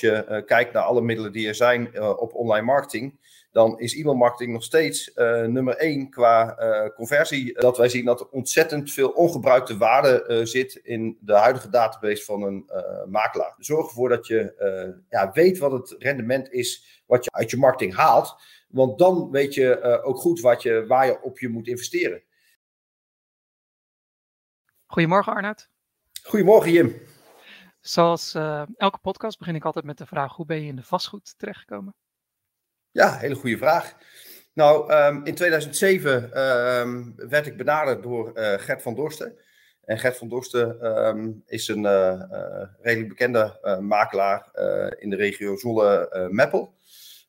als je kijkt naar alle middelen die er zijn op online marketing, dan is e-mailmarketing nog steeds nummer één qua conversie. Dat wij zien dat er ontzettend veel ongebruikte waarde zit in de huidige database van een makelaar. Zorg ervoor dat je ja, weet wat het rendement is wat je uit je marketing haalt. Want dan weet je ook goed wat je, waar je op je moet investeren. Goedemorgen Arnoud. Goedemorgen Jim. Zoals uh, elke podcast begin ik altijd met de vraag: hoe ben je in de vastgoed terechtgekomen? Ja, hele goede vraag. Nou, um, in 2007 um, ehm, werd ik benaderd door uh, Gert van Dorsten. En Gert van Dorsten um, is een uh, redelijk bekende makelaar in de regio Zolle-Meppel.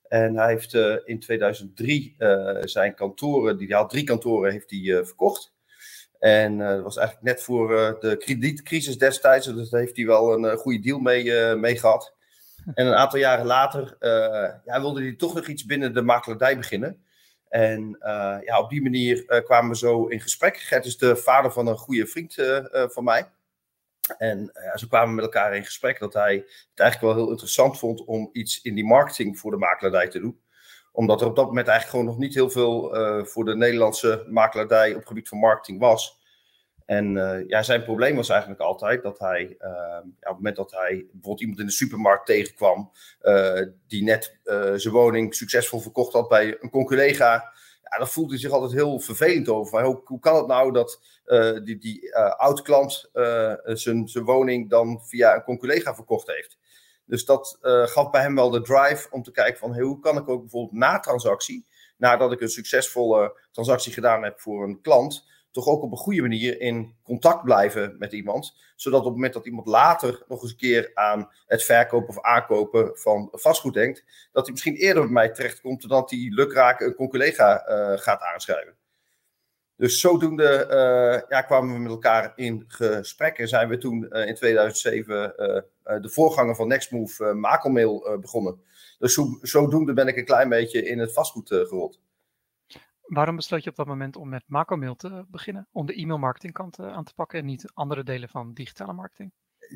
en hij heeft in 2003 zijn kantoren, die hij had drie kantoren, heeft hij verkocht. En uh, dat was eigenlijk net voor uh, de kredietcrisis destijds. Dus daar heeft hij wel een uh, goede deal mee, mee gehad. En een aantal jaren later ja, wilde hij toch nog iets binnen de makelaardij beginnen. En ja, op die manier kwamen we zo in gesprek. Gert is de vader van een goede vriend van mij. En zo kwamen we met elkaar in gesprek dat hij het eigenlijk wel heel interessant vond om iets in die marketing voor de makelaardij te doen omdat er op dat moment eigenlijk gewoon nog niet heel veel voor de Nederlandse makelaardij op het gebied van marketing was. En uh, ja, zijn probleem was eigenlijk altijd dat hij, ja, op het moment dat hij bijvoorbeeld iemand in de supermarkt tegenkwam, die net zijn woning succesvol verkocht had bij een conculega, ja, dan voelde hij zich altijd heel vervelend over. Hoe, kan het nou dat die, die oud-klant zijn, zijn woning dan via een conculega verkocht heeft? Dus dat gaf bij hem wel de drive om te kijken van hoe kan ik ook bijvoorbeeld na transactie, nadat ik een succesvolle transactie gedaan heb voor een klant, toch ook op een goede manier in contact blijven met iemand. Zodat op het moment dat iemand later nog eens een keer aan het verkopen of aankopen van vastgoed denkt, dat hij misschien eerder bij mij terechtkomt dan dat hij lukraak een collega uh, gaat aanschrijven. Dus zodoende uh, ja, kwamen we met elkaar in gesprek en zijn we toen uh, in 2007 uh, de voorganger van Nextmove, Makelmail, begonnen. Dus zo, zodoende ben ik een klein beetje in het vastgoed gerold. Waarom besloot je op dat moment om met Makelmail te beginnen? Om de e-mail-marketingkant aan te pakken en niet andere delen van digitale marketing?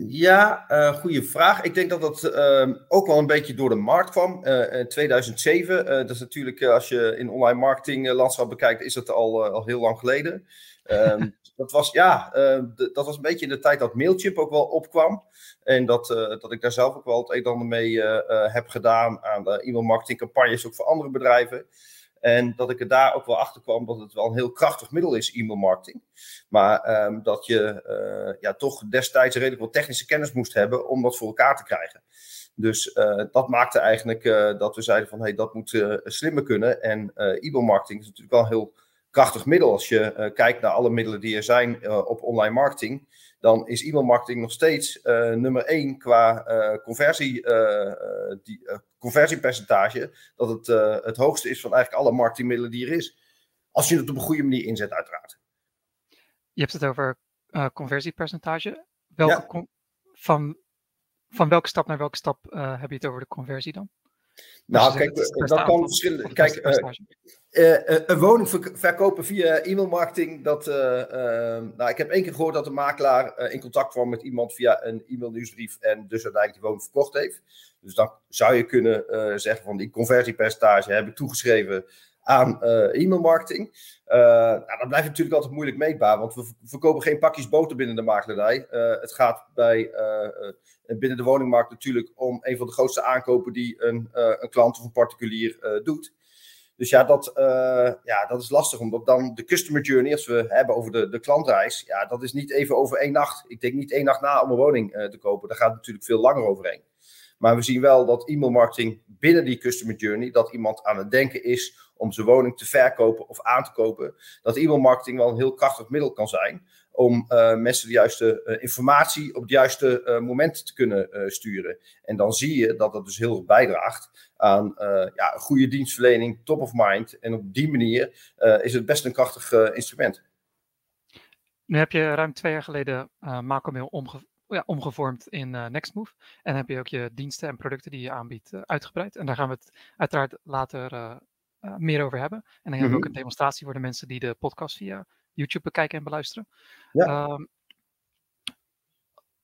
Ja, uh, goede vraag. Ik denk dat dat uh, ook wel een beetje door de markt kwam. Uh, in 2007, dat is natuurlijk, als je in online marketing landschap bekijkt, is dat al, al heel lang geleden. Ehm, dat, was, ja, de, dat was een beetje in de tijd dat Mailchimp ook wel opkwam. En dat, dat ik daar zelf ook wel het een en ander mee heb gedaan aan e-mail marketing campagnes, ook voor andere bedrijven. En dat ik er daar ook wel achter kwam dat het wel een heel krachtig middel is, e-mail marketing. Maar um, dat je uh, ja, toch destijds redelijk wat technische kennis moest hebben om dat voor elkaar te krijgen. Dus uh, dat maakte eigenlijk uh, dat we zeiden van hey, dat moet slimmer kunnen. En e-mail marketing is natuurlijk wel een heel krachtig middel. Als je kijkt naar alle middelen die er zijn op online marketing dan is e-mail marketing nog steeds uh, nummer één qua uh, conversie, uh, die, conversiepercentage. Dat het het hoogste is van eigenlijk alle marketingmiddelen die er is. Als je het op een goede manier inzet, uiteraard. Je hebt het over conversiepercentage. Welke van, van welke stap naar welke stap heb je het over de conversie dan? Nou, kijk, dat kan verschillen. Kijk, uh, uh, een woning verkopen via e-mailmarketing. Dat, nou, ik heb één keer gehoord dat een makelaar in contact kwam met iemand via een e-mailnieuwsbrief en dus uiteindelijk die woning verkocht heeft. Dus dan zou je kunnen zeggen van die conversiepercentage heb ik toegeschreven aan uh, e-mailmarketing. Uh, nou, dat blijft natuurlijk altijd moeilijk meetbaar, want we verkopen geen pakjes boter binnen de makelaarij. Uh, het gaat bij, binnen de woningmarkt natuurlijk om een van de grootste aankopen die een, een klant of een particulier doet. Dus ja dat, ja, dat is lastig, omdat dan de customer journey, als we hebben over de, de klantreis, ja, dat is niet even over één nacht. Ik denk niet één nacht na om een woning te kopen. Daar gaat het natuurlijk veel langer overheen. Maar we zien wel dat e-mailmarketing binnen die customer journey, dat iemand aan het denken is om zijn woning te verkopen of aan te kopen, dat e-mailmarketing wel een heel krachtig middel kan zijn om uh, mensen de juiste uh, informatie op het juiste uh, moment te kunnen sturen. En dan zie je dat dat dus heel bijdraagt aan ja, goede dienstverlening, top of mind. En op die manier is het best een krachtig instrument. Nu heb je ruim twee jaar geleden Macomail omge ja, omgevormd in Nextmove. En heb je ook je diensten en producten die je aanbiedt uitgebreid. En daar gaan we het uiteraard later uh, meer over hebben. En dan hebben we ook mhm. een demonstratie voor de mensen die de podcast via YouTube bekijken en beluisteren. Ja. Um,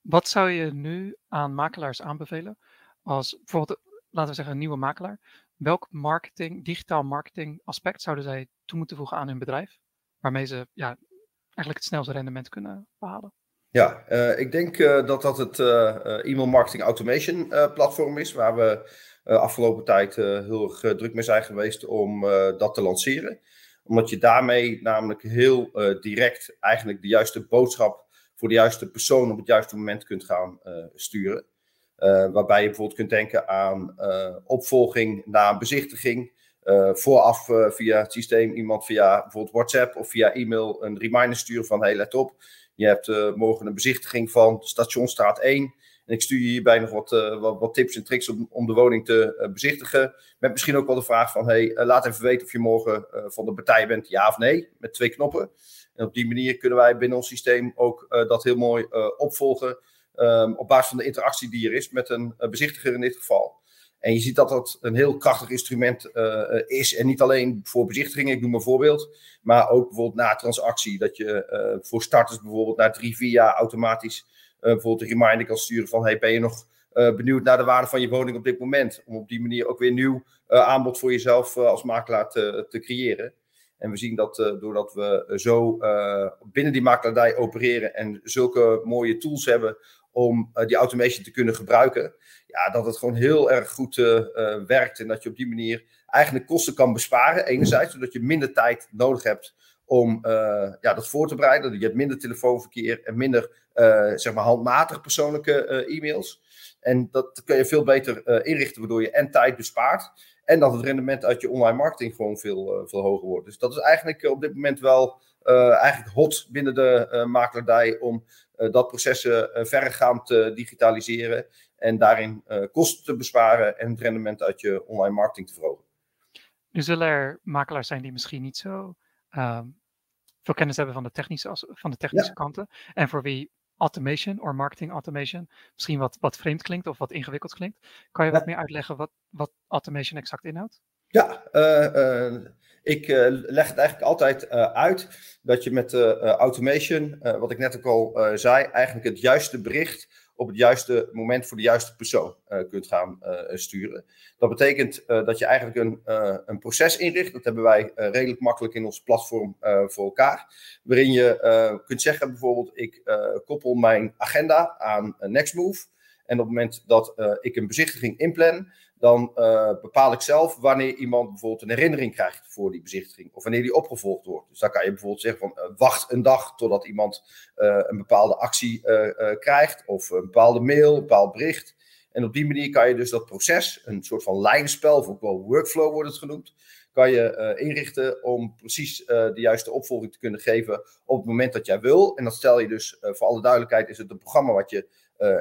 wat zou je nu aan makelaars aanbevelen als bijvoorbeeld, laten we zeggen, een nieuwe makelaar. Welk marketing, digitaal marketing aspect zouden zij toe moeten voegen aan hun bedrijf? Waarmee ze ja, eigenlijk het snelste rendement kunnen behalen? Ja, uh, ik denk uh, dat dat het uh, e-mail marketing automation platform is, waar we afgelopen tijd heel erg druk mee zijn geweest om dat te lanceren. Omdat je daarmee namelijk heel direct eigenlijk de juiste boodschap voor de juiste persoon op het juiste moment kunt gaan sturen. waarbij je bijvoorbeeld kunt denken aan opvolging na bezichtiging. vooraf via het systeem iemand via bijvoorbeeld WhatsApp of via e-mail een reminder sturen van hey let op, je hebt morgen een bezichtiging van Stationstraat 1. En ik stuur je hierbij nog wat, uh, wat, tips en tricks om, de woning te uh, bezichtigen. Met misschien ook wel de vraag van, hey, laat even weten of je morgen van de partij bent, ja of nee, met twee knoppen. En op die manier kunnen wij binnen ons systeem ook dat heel mooi opvolgen. Um, op basis van de interactie die er is met een bezichtiger in dit geval. En je ziet dat dat een heel krachtig instrument is. En niet alleen voor bezichtigingen, ik noem een voorbeeld. Maar ook bijvoorbeeld na transactie. Dat je voor starters bijvoorbeeld na drie, vier jaar automatisch bijvoorbeeld een reminder kan sturen van... Hey, ben je nog benieuwd naar de waarde van je woning op dit moment? Om op die manier ook weer nieuw aanbod voor jezelf als makelaar te, te creëren. En we zien dat doordat we zo binnen die makelaardij opereren en zulke mooie tools hebben om die automation te kunnen gebruiken. Ja, dat het gewoon heel erg goed werkt. En dat je op die manier eigenlijk kosten kan besparen. Enerzijds, zodat je minder tijd nodig hebt om ja, dat voor te bereiden. Je hebt minder telefoonverkeer en minder zeg maar handmatig persoonlijke e-mails. En dat kun je veel beter inrichten, waardoor je en tijd bespaart. En dat het rendement uit je online marketing gewoon veel, veel hoger wordt. Dus dat is eigenlijk op dit moment wel eigenlijk hot binnen de makelaardij om eh, dat processen eh, verregaand te digitaliseren en daarin eh, kosten te besparen en het rendement uit je online marketing te verhogen. Nu zullen er makelaars zijn die misschien niet zo uh, veel kennis hebben van de technische, van de technische ja. kanten. En voor wie automation of marketing automation misschien wat, wat vreemd klinkt of wat ingewikkeld klinkt. Kan je ja. wat meer uitleggen wat, wat automation exact inhoudt? Ja, uh, uh, ik uh, leg het eigenlijk altijd uit dat je met automation, wat ik net ook al zei, eigenlijk het juiste bericht op het juiste moment voor de juiste persoon kunt gaan sturen. Dat betekent dat je eigenlijk een, een proces inricht. Dat hebben wij redelijk makkelijk in ons platform voor elkaar. Waarin je kunt zeggen bijvoorbeeld, ik koppel mijn agenda aan Nextmove. En op het moment dat ik een bezichtiging inplan, dan uh, bepaal ik zelf wanneer iemand bijvoorbeeld een herinnering krijgt voor die bezichtiging. Of wanneer die opgevolgd wordt. Dus dan kan je bijvoorbeeld zeggen van uh, wacht een dag totdat iemand uh, een bepaalde actie krijgt. Of een bepaalde mail, een bepaald bericht. En op die manier kan je dus dat proces, een soort van lijnspel, of ook wel workflow wordt het genoemd, kan je inrichten om precies de juiste opvolging te kunnen geven op het moment dat jij wil. En dat stel je dus, voor alle duidelijkheid, is het een programma wat je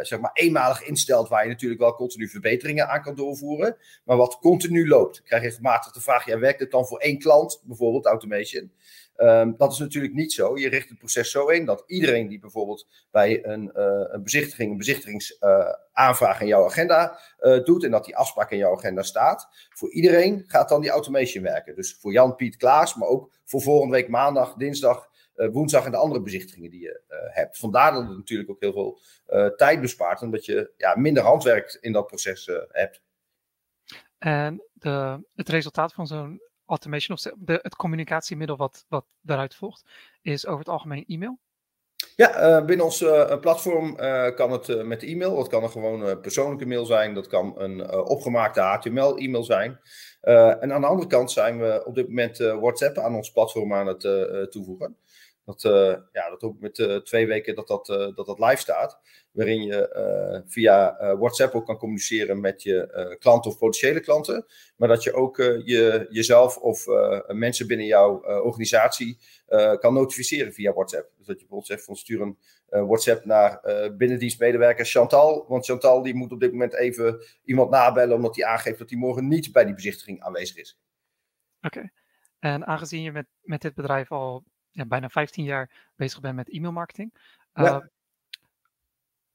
zeg maar eenmalig instelt, waar je natuurlijk wel continu verbeteringen aan kan doorvoeren, maar wat continu loopt. Ik krijg regelmatig de vraag, ja, werkt het dan voor één klant, bijvoorbeeld automation? Um, dat is natuurlijk niet zo. Je richt het proces zo in dat iedereen die bijvoorbeeld bij een, uh, een bezichtiging, een bezichtigingsaanvraag uh, in jouw agenda doet en dat die afspraak in jouw agenda staat, voor iedereen gaat dan die automation werken. Dus voor Jan, Piet, Klaas, maar ook voor volgende week maandag, dinsdag, woensdag en de andere bezichtigingen die je uh, hebt. Vandaar dat het natuurlijk ook heel veel uh, tijd bespaart, omdat je ja, minder handwerk in dat proces hebt. En de, het resultaat van zo'n automation, of de, het communicatiemiddel wat, wat daaruit volgt, is over het algemeen e-mail? Ja, binnen ons platform kan het met e-mail. Dat kan een gewoon persoonlijke mail zijn. Dat kan een opgemaakte HTML-e-mail zijn. en aan de andere kant zijn we op dit moment WhatsApp aan ons platform aan het toevoegen. Dat, uh, ja, dat ook met uh, twee weken dat dat, uh, dat dat live staat. Waarin je via WhatsApp ook kan communiceren met je klanten of potentiële klanten. Maar dat je ook je, jezelf of mensen binnen jouw organisatie kan notificeren via WhatsApp. Dus dat je bijvoorbeeld zegt van stuur een WhatsApp naar binnendienstmedewerker Chantal. Want Chantal die moet op dit moment even iemand nabellen omdat hij aangeeft dat hij morgen niet bij die bezichtiging aanwezig is. Oké. En aangezien je met, met dit bedrijf al ja, bijna 15 jaar bezig bent met e-mailmarketing. Ja. Uh,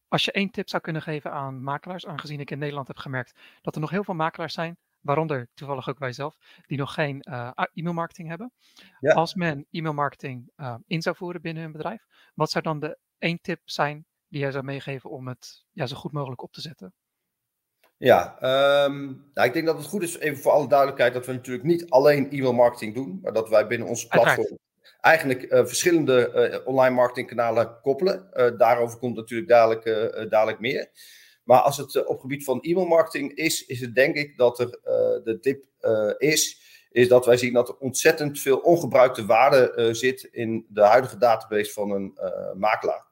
als je één tip zou kunnen geven aan makelaars, aangezien ik in Nederland heb gemerkt dat er nog heel veel makelaars zijn, waaronder toevallig ook wij zelf, die nog geen uh, e-mailmarketing hebben. Ja. Als men e-mailmarketing uh, in zou voeren binnen hun bedrijf, wat zou dan de één tip zijn die jij zou meegeven om het ja, zo goed mogelijk op te zetten? Ja, um, nou, ik denk dat het goed is, even voor alle duidelijkheid, dat we natuurlijk niet alleen e-mail marketing doen, maar dat wij binnen onze platform eigenlijk uh, verschillende uh, online marketingkanalen koppelen. Uh, daarover komt natuurlijk dadelijk, dadelijk meer. Maar als het op gebied van e-mail marketing is, is het denk ik dat er de tip is, is dat wij zien dat er ontzettend veel ongebruikte waarde zit in de huidige database van een makelaar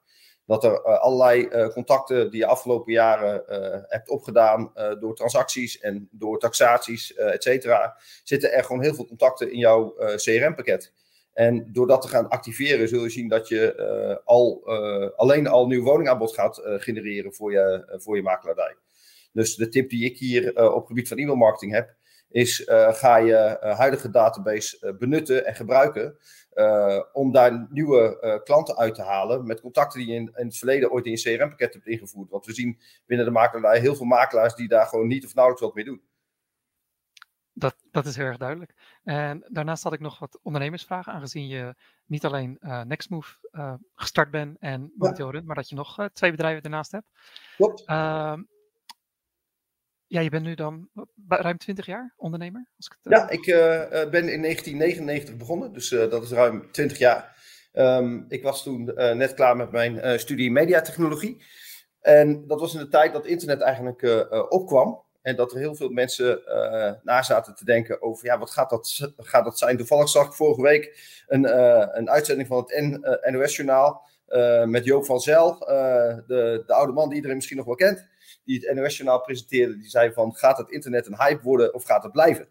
dat er allerlei contacten die je afgelopen jaren hebt opgedaan door transacties en door taxaties, et cetera, zitten er gewoon heel veel contacten in jouw CRM-pakket. En door dat te gaan activeren, zul je zien dat je al, alleen al nieuw woningaanbod gaat genereren voor je, voor je makelaardij. Dus de tip die ik hier op gebied van e-mailmarketing heb, is ga je huidige database benutten en gebruiken om daar nieuwe klanten uit te halen met contacten die je in, in het verleden ooit in je CRM-pakket hebt ingevoerd. Want we zien binnen de makelaar heel veel makelaars die daar gewoon niet of nauwelijks wat mee doen. Dat, dat is heel erg duidelijk. En daarnaast had ik nog wat ondernemersvragen, aangezien je niet alleen uh, Nextmove gestart bent en momenteel ja. runt, maar dat je nog twee bedrijven daarnaast hebt. Klopt. Ehm, ja, je bent nu dan ruim 20 jaar ondernemer? Als ik het, ja, ik ben in 1999 begonnen, dus dat is ruim 20 jaar. Um, ik was toen net klaar met mijn studie mediatechnologie. En dat was in de tijd dat internet eigenlijk opkwam. En dat er heel veel mensen na zaten te denken over, ja, wat gaat dat, gaat dat zijn? Toevallig zag ik vorige week een, een uitzending van het NOS-journaal met Joop van Zel, de, de oude man die iedereen misschien nog wel kent die het NOS-journaal presenteerde, die zei van, gaat het internet een hype worden of gaat het blijven?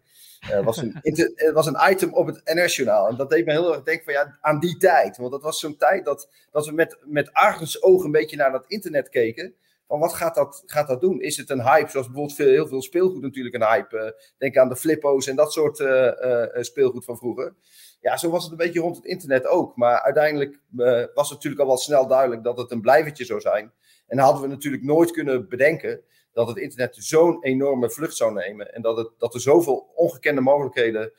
Uh, was een, het was een item op het NOS-journaal. En dat deed me heel erg denken van, ja, aan die tijd. Want dat was zo'n tijd dat, dat we met, met ogen een beetje naar dat internet keken. Van wat gaat dat, gaat dat doen? Is het een hype, zoals bijvoorbeeld veel, heel veel speelgoed natuurlijk een hype. Uh, denk aan de flippo's en dat soort uh, speelgoed van vroeger. Ja, zo was het een beetje rond het internet ook. Maar uiteindelijk was het natuurlijk al wel snel duidelijk dat het een blijvertje zou zijn. En hadden we natuurlijk nooit kunnen bedenken dat het internet zo'n enorme vlucht zou nemen. En dat, het, dat er zoveel ongekende mogelijkheden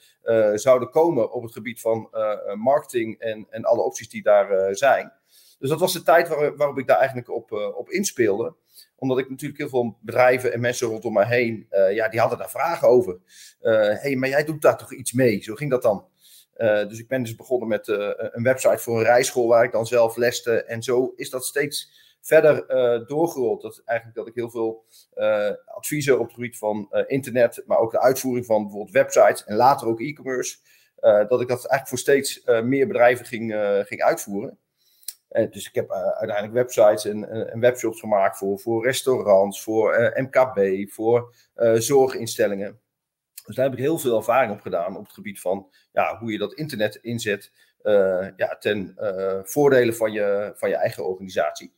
zouden komen op het gebied van marketing en, en alle opties die daar zijn. Dus dat was de tijd waar, waarop ik daar eigenlijk op, op inspeelde. Omdat ik natuurlijk heel veel bedrijven en mensen rondom mij heen, ja, die hadden daar vragen over. Hé, hey, maar jij doet daar toch iets mee? Zo ging dat dan. dus ik ben dus begonnen met een website voor een rijschool waar ik dan zelf leste. En zo is dat steeds verder doorgerold. Dat eigenlijk dat ik heel veel adviezen op het gebied van internet, maar ook de uitvoering van bijvoorbeeld websites en later ook e-commerce, dat ik dat eigenlijk voor steeds meer bedrijven ging, ging uitvoeren. Dus ik heb uiteindelijk websites en, webshops gemaakt voor, voor restaurants, voor MKB, voor zorginstellingen. Dus daar heb ik heel veel ervaring op gedaan op het gebied van ja, hoe je dat internet inzet ja, ten voordele van je, van je eigen organisatie.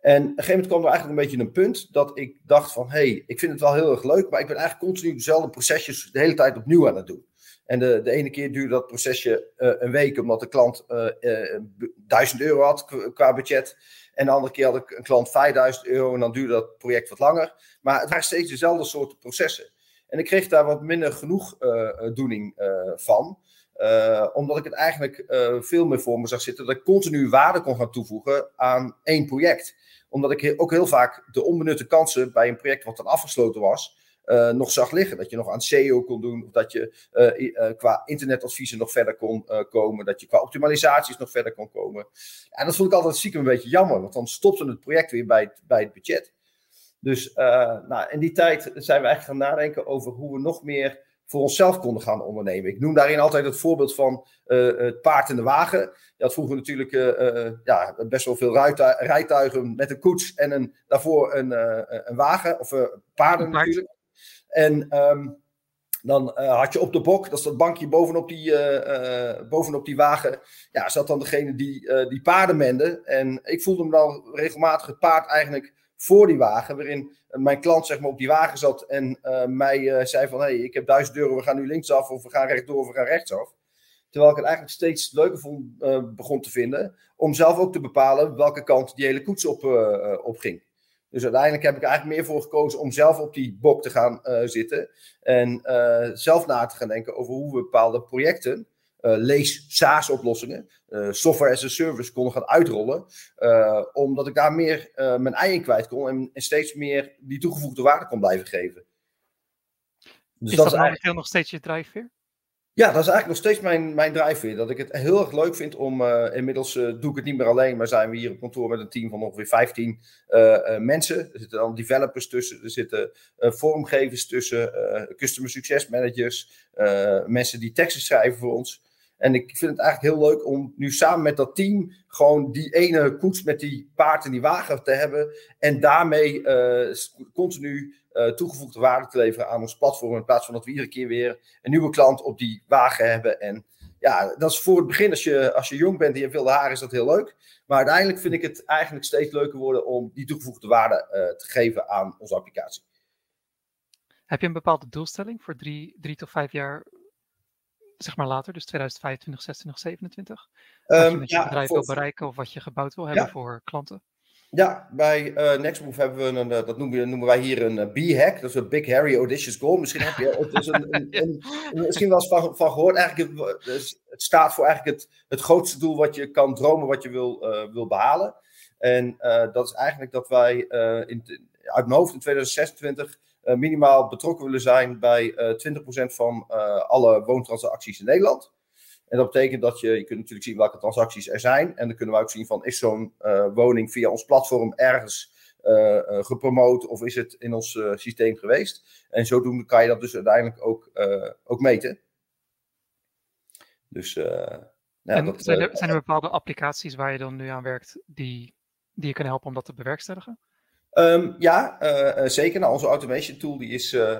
En op een gegeven moment kwam er eigenlijk een beetje een punt dat ik dacht van, hé, hey, ik vind het wel heel erg leuk, maar ik ben eigenlijk continu dezelfde procesjes de hele tijd opnieuw aan het doen. En de, de ene keer duurde dat procesje uh, een week, omdat de klant uh, uh, 1000 euro had qua budget. En de andere keer had ik een klant 5000 euro en dan duurde dat project wat langer. Maar het waren steeds dezelfde soorten processen. En ik kreeg daar wat minder genoegdoening van. omdat ik het eigenlijk veel meer voor me zag zitten dat ik continu waarde kon gaan toevoegen aan één project omdat ik ook heel vaak de onbenutte kansen bij een project wat dan afgesloten was, uh, nog zag liggen. Dat je nog aan SEO kon doen, of dat je uh, uh, qua internetadviezen nog verder kon komen, dat je qua optimalisaties nog verder kon komen. En dat vond ik altijd stiekem een beetje jammer, want dan stopte het project weer bij het, bij het budget. Dus nou, in die tijd zijn we eigenlijk gaan nadenken over hoe we nog meer voor onszelf konden gaan ondernemen. Ik noem daarin altijd het voorbeeld van uh, het paard en de wagen. Had vroeger natuurlijk uh, uh, ja, best wel veel rijtuigen met een koets en een, daarvoor een, een wagen, of paarden natuurlijk. En um, dan had je op de bok, dat is dat bankje bovenop die, bovenop die wagen, ja, zat dan degene die die paarden mende. En ik voelde me dan regelmatig het paard eigenlijk voor die wagen, waarin mijn klant zeg maar op die wagen zat en mij zei van, hé, hey, ik heb 1000 euro, we gaan nu linksaf of we gaan rechtdoor of we gaan rechtsaf. Terwijl ik het eigenlijk steeds leuker vond, begon te vinden om zelf ook te bepalen welke kant die hele koets op, op ging. Dus uiteindelijk heb ik er eigenlijk meer voor gekozen om zelf op die bok te gaan zitten en zelf na te gaan denken over hoe we bepaalde projecten lees SaaS-oplossingen, software as a service, kon gaan uitrollen. omdat ik daar meer mijn ei in kwijt kon en, en, steeds meer die toegevoegde waarde kon blijven geven. Dus is dat, dat is eigenlijk nog steeds je drijfveer? Ja, dat is eigenlijk nog steeds mijn, mijn drijfveer. Dat ik het heel erg leuk vind om. Uh, inmiddels uh, doe ik het niet meer alleen, maar zijn we hier op kantoor met een team van ongeveer 15 uh, eh, mensen. Er zitten dan developers tussen, er zitten vormgevers tussen, customer success managers, mensen die teksten schrijven voor ons. En ik vind het eigenlijk heel leuk om nu samen met dat team gewoon die ene koets met die paard en die wagen te hebben. En daarmee continu uh, toegevoegde waarde te leveren aan ons platform. In plaats van dat we iedere keer weer een nieuwe klant op die wagen hebben. En ja, dat is voor het begin, als je, als je jong bent en je veel haar, is dat heel leuk. Maar uiteindelijk vind ik het eigenlijk steeds leuker worden om die toegevoegde waarde uh, te geven aan onze applicatie. Heb je een bepaalde doelstelling voor drie, drie tot vijf jaar, zeg maar later, dus 2025, 26, 27? Wat um, je je ja, bedrijf wil bereiken of wat je gebouwd wil hebben voor klanten? Ja, bij uh, Nextmove hebben we een, uh, dat noemen, noemen, wij hier een uh, B-hack. Dat is een Big Harry Audacious Goal. Misschien heb je het, is een, een, een, misschien wel eens van, van gehoord. Eigenlijk, het, het staat voor eigenlijk het, het grootste doel wat je kan dromen, wat je wil, wil behalen. En dat is eigenlijk dat wij in, uit mijn hoofd in 2026 minimaal betrokken willen zijn bij 20% van alle woontransacties in Nederland. En dat betekent dat je, je kunt natuurlijk zien welke transacties er zijn. En dan kunnen we ook zien van, is zo'n woning via ons platform ergens uh, gepromoot of is het in ons systeem geweest? En zodoende kan je dat dus uiteindelijk ook, ook meten. Dus, ja, en dat, zijn, er, zijn er bepaalde applicaties waar je dan nu aan werkt die, die je kunnen helpen om dat te bewerkstelligen? Um, ja, uh, zeker. Nou, onze automation tool die is uh,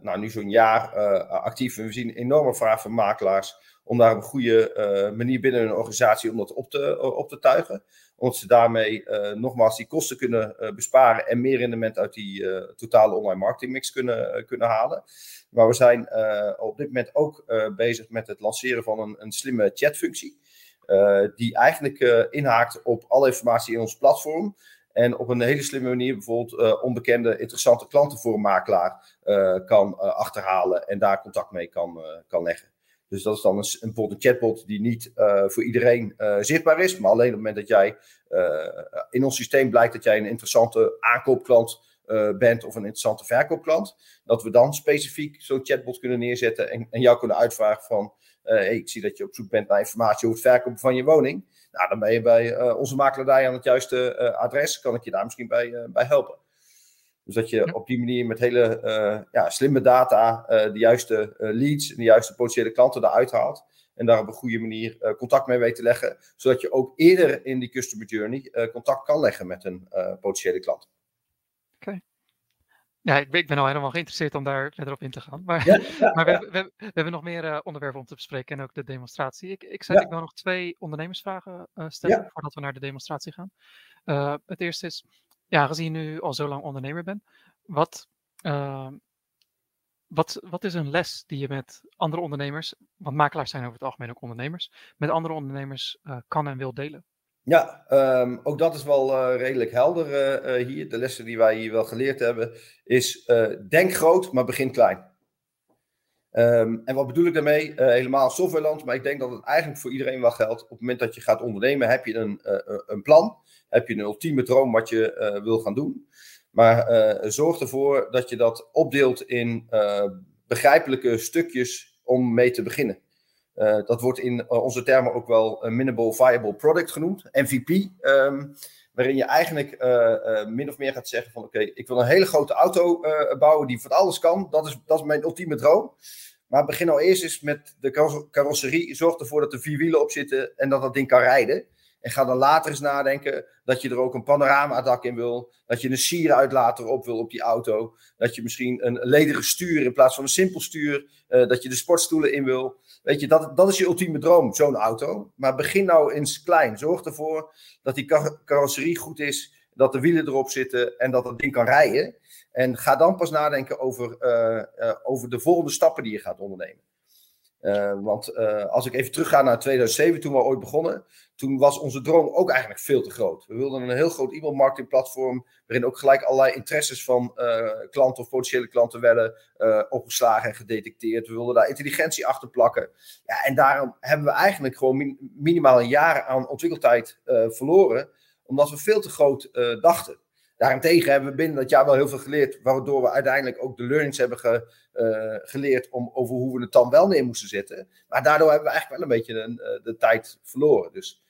nou, nu zo'n jaar actief. En we zien enorme vraag van makelaars om daar een goede manier binnen een organisatie om dat op te, op te tuigen. Omdat ze daarmee nogmaals die kosten kunnen besparen en meer rendement uit die totale online marketingmix kunnen, kunnen halen. Maar we zijn op dit moment ook bezig met het lanceren van een, een slimme chatfunctie. die eigenlijk inhaakt op alle informatie in ons platform. En op een hele slimme manier bijvoorbeeld onbekende interessante klanten voor een makelaar kan achterhalen en daar contact mee kan, kan leggen. Dus dat is dan een, bijvoorbeeld een chatbot die niet voor iedereen zichtbaar is. Maar alleen op het moment dat jij in ons systeem blijkt dat jij een interessante aankoopklant bent of een interessante verkoopklant. Dat we dan specifiek zo'n chatbot kunnen neerzetten en, en jou kunnen uitvragen van... Ik zie dat je op zoek bent naar informatie over het verkopen van je woning. Nou, dan ben je bij onze makelaardij aan het juiste adres. Kan ik je daar misschien bij, bij helpen. Dus dat je op die manier met hele ja, slimme data de juiste leads en de juiste potentiële klanten eruit haalt. En daar op een goede manier contact mee weet te leggen. Zodat je ook eerder in die customer journey contact kan leggen met een potentiële klant. Oké. Ja, ik ben, al helemaal geïnteresseerd om daar verder op in te gaan. Maar, ja, ja, maar we, we, we, we, hebben nog meer onderwerpen om te bespreken en ook de demonstratie. Ik, ik, ik wil nog twee ondernemersvragen stellen voordat we naar de demonstratie gaan. het eerste is, ja, gezien je nu al zo lang ondernemer bent, wat, uh, wat, wat is een les die je met andere ondernemers, want makelaars zijn over het algemeen ook ondernemers, met andere ondernemers uh, kan en wil delen? Ja, um, ook dat is wel uh, redelijk helder uh, hier. De lessen die wij hier wel geleerd hebben is denk groot, maar begin klein. Um, en wat bedoel ik daarmee? helemaal softwareland, maar ik denk dat het eigenlijk voor iedereen wel geldt. Op het moment dat je gaat ondernemen, heb je een, een plan heb je een ultieme droom wat je wil gaan doen. Maar zorg ervoor dat je dat opdeelt in begrijpelijke stukjes om mee te beginnen. Dat wordt in onze termen ook wel een Minimal Viable Product genoemd, MVP. Um, ehm, waarin je eigenlijk min of meer gaat zeggen van oké, ik wil een hele grote auto bouwen die van alles kan. Dat is, dat is mijn ultieme droom. Maar begin nou eerst eens met de carrosserie. Zorg ervoor dat er vier wielen op zitten en dat dat ding kan rijden. En ga dan later eens nadenken dat je er ook een panoramadak in wil. Dat je een sieruitlater op wil op die auto. Dat je misschien een lederen stuur in plaats van een simpel stuur. Dat je de sportstoelen in wil. Weet je, dat, dat is je ultieme droom, zo'n auto. Maar begin nou eens klein. Zorg ervoor dat die carrosserie goed is. Dat de wielen erop zitten en dat het ding kan rijden. En ga dan pas nadenken over, uh, uh, over de volgende stappen die je gaat ondernemen. Uh, want uh, als ik even terugga naar 2007, toen we ooit begonnen, toen was onze droom ook eigenlijk veel te groot. We wilden een heel groot e-mailmarketingplatform, waarin ook gelijk allerlei interesses van uh, klanten of potentiële klanten werden opgeslagen en gedetecteerd. We wilden daar intelligentie achter plakken. Ja, en daarom hebben we eigenlijk gewoon min minimaal een jaar aan ontwikkeltijd verloren, omdat we veel te groot dachten. Daarentegen hebben we binnen dat jaar wel heel veel geleerd, waardoor we uiteindelijk ook de learnings hebben ge, uh, geleerd om, over hoe we het dan wel neer moesten zetten. Maar daardoor hebben we eigenlijk wel een beetje de, de tijd verloren. Dus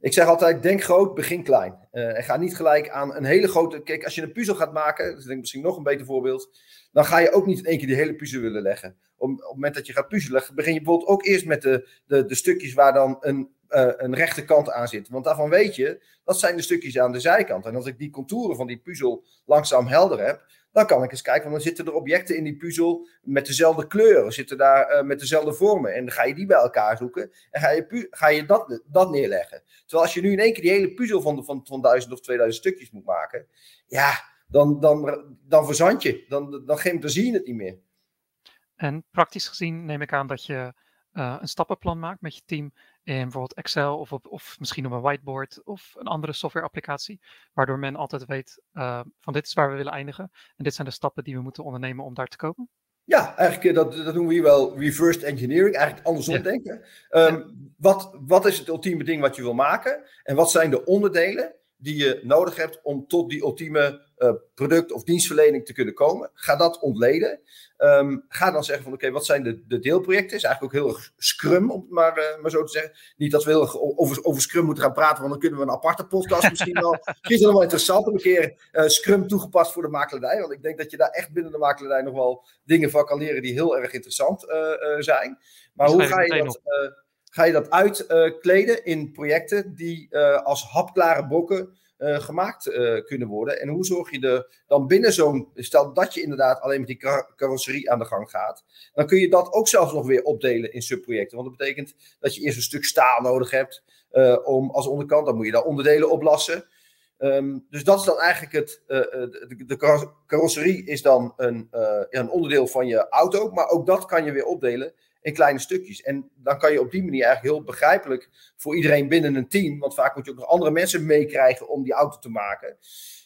ik zeg altijd, denk groot, begin klein. Uh, en ga niet gelijk aan een hele grote... Kijk, als je een puzzel gaat maken, dat is denk ik misschien nog een beter voorbeeld, dan ga je ook niet in één keer die hele puzzel willen leggen. Op het moment dat je gaat puzzelen, begin je bijvoorbeeld ook eerst met de, de, de stukjes waar dan een uh, een rechterkant aan zit. Want daarvan weet je, dat zijn de stukjes aan de zijkant. En als ik die contouren van die puzzel langzaam helder heb, dan kan ik eens kijken, want dan zitten er objecten in die puzzel met dezelfde kleuren, zitten daar uh, met dezelfde vormen. En dan ga je die bij elkaar zoeken en ga je, ga je dat, dat neerleggen. Terwijl als je nu in één keer die hele puzzel van, van, van duizend of 2000 stukjes moet maken, ja, dan, dan, dan verzand je. Dan, dan, dan zie je het niet meer. En praktisch gezien neem ik aan dat je uh, een stappenplan maakt met je team in bijvoorbeeld Excel of, op, of misschien op een whiteboard of een andere softwareapplicatie, waardoor men altijd weet uh, van dit is waar we willen eindigen en dit zijn de stappen die we moeten ondernemen om daar te komen? Ja, eigenlijk dat, dat noemen we hier wel reversed engineering, eigenlijk andersom ja. denken. Um, ja. wat, wat is het ultieme ding wat je wil maken en wat zijn de onderdelen die je nodig hebt om tot die ultieme uh, product- of dienstverlening te kunnen komen. Ga dat ontleden. Um, ga dan zeggen van oké, okay, wat zijn de, de deelprojecten? Is eigenlijk ook heel erg Scrum, om het maar, uh, maar zo te zeggen. Niet dat we heel erg over, over Scrum moeten gaan praten, want dan kunnen we een aparte podcast misschien wel. Misschien is het wel interessant om een keer uh, Scrum toegepast voor de makelaardij. Want ik denk dat je daar echt binnen de makelaardij nog wel dingen van kan leren die heel erg interessant zijn. Maar hoe ga je dat ga je dat uitkleden in projecten die uh, als hapklare bokken uh, gemaakt kunnen worden. En hoe zorg je er dan binnen zo'n, stel dat je inderdaad alleen met die carrosserie aan de gang gaat, dan kun je dat ook zelfs nog weer opdelen in subprojecten. Want dat betekent dat je eerst een stuk staal nodig hebt om als onderkant, dan moet je daar onderdelen oplassen. Um, dus dat is dan eigenlijk het. de, de carrosserie is dan een, een onderdeel van je auto, maar ook dat kan je weer opdelen in kleine stukjes. En dan kan je op die manier eigenlijk heel begrijpelijk voor iedereen binnen een team, want vaak moet je ook nog andere mensen meekrijgen om die auto te maken.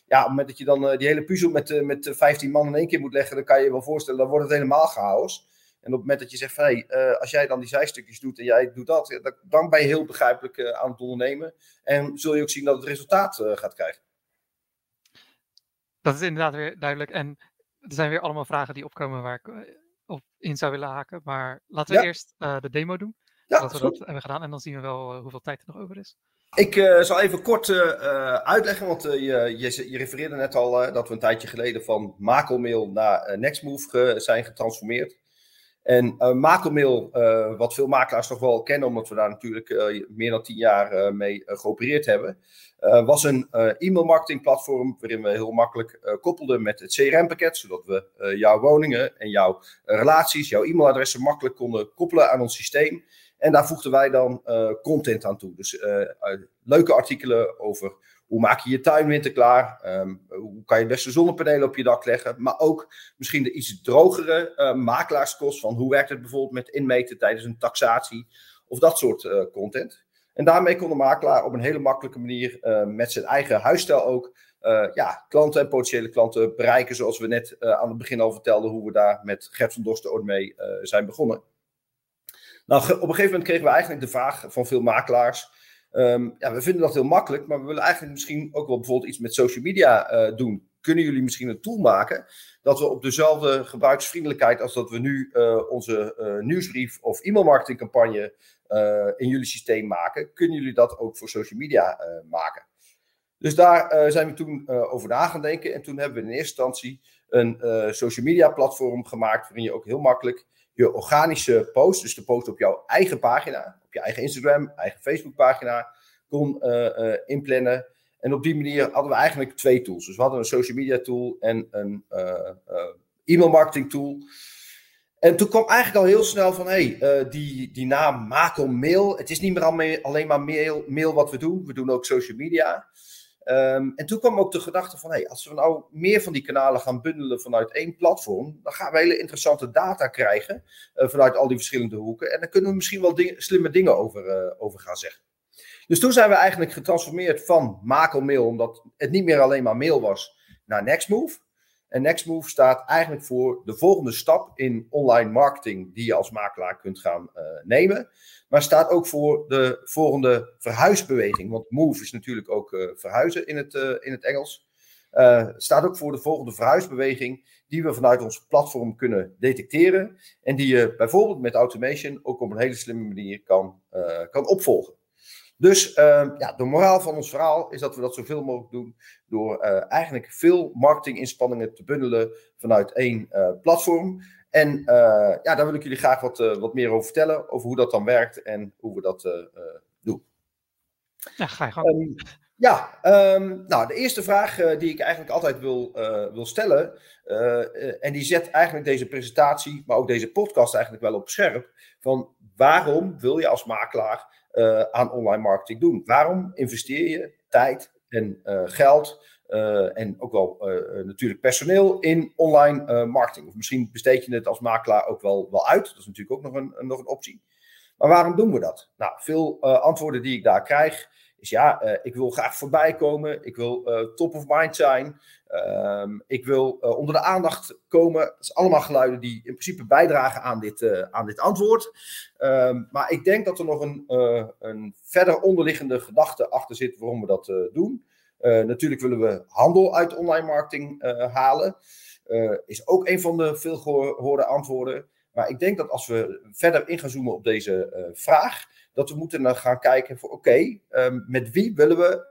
Ja, op het moment dat je dan uh, die hele puzzel met, uh, met 15 man in één keer moet leggen, dan kan je je wel voorstellen, dan wordt het helemaal chaos. En op het moment dat je zegt, van, hey, als jij dan die zijstukjes doet en jij doet dat, dan ben je heel begrijpelijk aan het ondernemen. En zul je ook zien dat het resultaat gaat krijgen. Dat is inderdaad weer duidelijk. En er zijn weer allemaal vragen die opkomen waar ik in zou willen haken. Maar laten we ja. eerst uh, de demo doen. Ja, dat we dat hebben gedaan. En dan zien we wel uh, hoeveel tijd er nog over is. Ik uh, zal even kort uitleggen, want je, je, je, refereerde net al dat we een tijdje geleden van Makelmail naar Nextmove zijn getransformeerd. En uh, wat veel makelaars toch wel kennen, omdat we daar natuurlijk uh, meer dan tien jaar mee geopereerd hebben, was een e-mail platform waarin we heel makkelijk koppelden met het CRM-pakket, zodat we jouw woningen en jouw relaties, jouw e-mailadressen makkelijk konden koppelen aan ons systeem. En daar voegden wij dan content aan toe. Dus leuke artikelen over hoe maak je je tuin winterklaar? Um, hoe kan je beste zonnepanelen op je dak leggen? Maar ook misschien de iets drogere uh, makelaarskost van hoe werkt het bijvoorbeeld met inmeten tijdens een taxatie of dat soort uh, content. En daarmee kon de makelaar op een hele makkelijke manier uh, met zijn eigen huisstijl ook ja, klanten en potentiële klanten bereiken. Zoals we net aan het begin al vertelden hoe we daar met Gert van Dorsten ooit mee zijn begonnen. Nou, op een gegeven moment kregen we eigenlijk de vraag van veel makelaars. Um, ja, we vinden dat heel makkelijk, maar we willen eigenlijk misschien ook wel bijvoorbeeld iets met social media uh, doen. Kunnen jullie misschien een tool maken dat we op dezelfde gebruiksvriendelijkheid als dat we nu uh, onze uh, nieuwsbrief of e-mailmarketingcampagne in jullie systeem maken, kunnen jullie dat ook voor social media maken? Dus daar zijn we toen over na gaan denken en toen hebben we in eerste instantie een social media platform gemaakt waarin je ook heel makkelijk je organische post, dus de post op jouw eigen pagina, op je eigen Instagram, eigen Facebook pagina, kon uh, uh, inplannen. En op die manier hadden we eigenlijk twee tools. Dus we hadden een social media tool en een uh, e-mail marketing tool. En toen kwam eigenlijk al heel snel van, hé, hey, die, die naam Mako Mail, het is niet meer alleen maar mail, mail wat we doen, we doen ook social media. Ehm, en toen kwam ook de gedachte van, hey, als we nou meer van die kanalen gaan bundelen vanuit één platform, dan gaan we hele interessante data krijgen uh, vanuit al die verschillende hoeken. En dan kunnen we misschien wel slimme dingen over, uh, over gaan zeggen. Dus toen zijn we eigenlijk getransformeerd van Makelmail, omdat het niet meer alleen maar mail was, naar Nextmove. En Nextmove staat eigenlijk voor de volgende stap in online marketing die je als makelaar kunt gaan uh, nemen. Maar staat ook voor de volgende verhuisbeweging. Want move is natuurlijk ook uh, verhuizen in het, uh, in het Engels. staat ook voor de volgende verhuisbeweging die we vanuit ons platform kunnen detecteren. En die je bijvoorbeeld met automation ook op een hele slimme manier kan, kan opvolgen. Dus uh, ja, de moraal van ons verhaal is dat we dat zoveel mogelijk doen door uh, eigenlijk veel marketinginspanningen te bundelen vanuit één uh, platform. En uh, ja, daar wil ik jullie graag wat, wat meer over vertellen, over hoe dat dan werkt en hoe we dat doen. Ja, ga je gang. Um, ja, um, nou, de eerste vraag die ik eigenlijk altijd wil, wil stellen, en die zet eigenlijk deze presentatie, maar ook deze podcast eigenlijk wel op scherp, van waarom wil je als makelaar uh, aan online marketing doen? Waarom investeer je tijd en uh, geld uh, en ook wel natuurlijk personeel in online marketing? Of misschien besteed je het als makelaar ook wel, wel uit. Dat is natuurlijk ook nog een, nog een optie. Maar waarom doen we dat? Nou, veel antwoorden die ik daar krijg is ja, uh, ik wil graag voorbij komen. Ik wil uh, top of mind zijn. Um, ik wil uh, onder de aandacht komen. Dat is allemaal geluiden die in principe bijdragen aan dit, aan dit antwoord. Um, maar ik denk dat er nog een, een verder onderliggende gedachte achter zit waarom we dat doen. natuurlijk willen we handel uit online marketing halen. is ook een van de veel gehoorde antwoorden. Maar ik denk dat als we verder in gaan zoomen op deze vraag dat we moeten gaan kijken voor oké, um, met wie willen we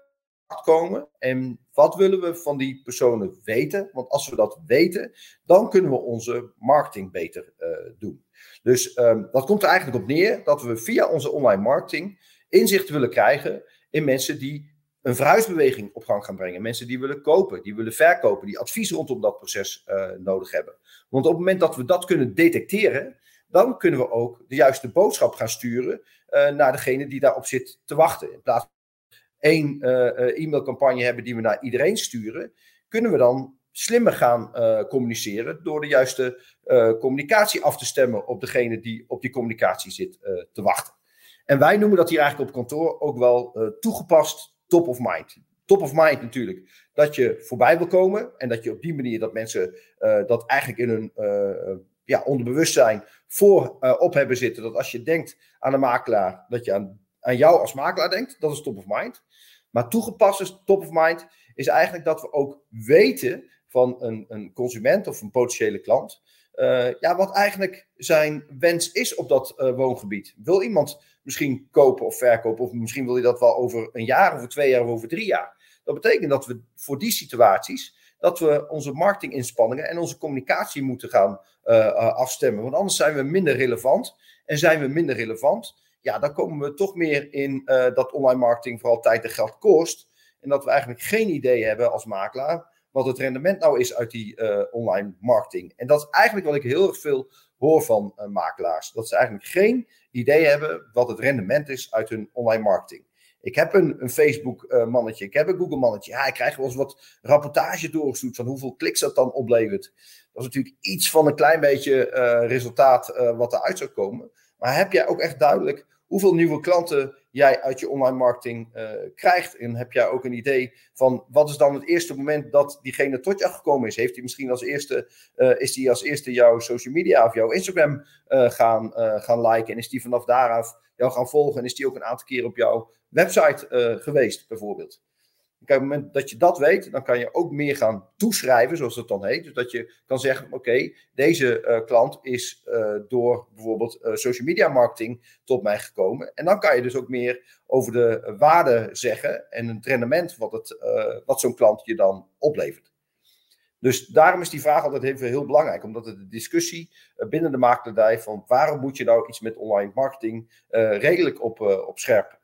komen en wat willen we van die personen weten? Want als we dat weten, dan kunnen we onze marketing beter uh, doen. Dus um, dat komt er eigenlijk op neer dat we via onze online marketing inzicht willen krijgen in mensen die een verhuisbeweging op gang gaan brengen. Mensen die willen kopen, die willen verkopen, die advies rondom dat proces uh, nodig hebben. Want op het moment dat we dat kunnen detecteren, dan kunnen we ook de juiste boodschap gaan sturen uh, naar degene die daarop zit te wachten. In plaats van één uh, e-mailcampagne hebben die we naar iedereen sturen, kunnen we dan slimmer gaan communiceren door de juiste communicatie af te stemmen op degene die op die communicatie zit te wachten. En wij noemen dat hier eigenlijk op kantoor ook wel toegepast top of mind top of mind natuurlijk. Dat je voorbij wil komen en dat je op die manier dat mensen dat eigenlijk in hun ja, onderbewustzijn voor uh, op hebben zitten. Dat als je denkt aan een makelaar, dat je aan, aan jou als makelaar denkt. Dat is top of mind. Maar toegepast is top of mind is eigenlijk dat we ook weten van een, een consument of een potentiële klant. Uh, ja, wat eigenlijk zijn wens is op dat uh, woongebied. Wil iemand misschien kopen of verkopen? Of misschien wil je dat wel over een jaar, over twee jaar of over drie jaar. Dat betekent dat we voor die situaties dat we onze marketinginspanningen en onze communicatie moeten gaan uh, afstemmen. Want anders zijn we minder relevant. En zijn we minder relevant, ja, dan komen we toch meer in uh, dat online marketing vooral tijd en geld kost. En dat we eigenlijk geen idee hebben als makelaar wat het rendement nou is uit die online marketing. En dat is eigenlijk wat ik heel erg veel hoor van makelaars. Dat ze eigenlijk geen idee hebben wat het rendement is uit hun online marketing. Ik heb een, een Facebook-mannetje, ik heb een Google-mannetje. Ja, ik krijg wel eens wat rapportage doorgestuurd van hoeveel kliks dat dan oplevert. Dat is natuurlijk iets van een klein beetje uh, resultaat uh, wat eruit zou komen. Maar heb jij ook echt duidelijk hoeveel nieuwe klanten jij uit je online marketing krijgt? En heb jij ook een idee van wat is dan het eerste moment dat diegene tot jou gekomen is? Heeft hij misschien als eerste, is hij als eerste jouw social media of jouw Instagram gaan, gaan liken? En is die vanaf daaraf jou gaan volgen? En is die ook een aantal keer op jouw website uh, geweest, bijvoorbeeld. op het moment dat je dat weet, dan kan je ook meer gaan toeschrijven, zoals het dan heet. Dus dat je kan zeggen: oké, deze uh, klant is uh, door bijvoorbeeld social media marketing tot mij gekomen. En dan kan je dus ook meer over de waarde zeggen en het rendement wat, het, wat zo'n klant je dan oplevert. Dus daarom is die vraag altijd even heel belangrijk, omdat het de discussie eh, binnen de makelaardij van waarom moet je nou iets met online marketing uh, redelijk op, uh, op scherp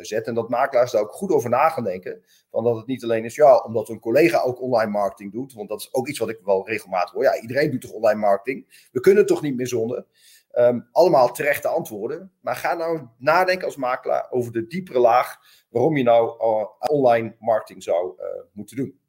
zetten. En dat makelaars daar ook goed over na gaan denken. Van dat het niet alleen is, ja, omdat een collega ook online marketing doet, want dat is ook iets wat ik wel regelmatig hoor. Ja, iedereen doet toch online marketing? We kunnen toch niet meer zonder? Ehm, allemaal terechte antwoorden. Maar ga nou nadenken als makelaar over de diepere laag waarom je nou online marketing zou moeten doen.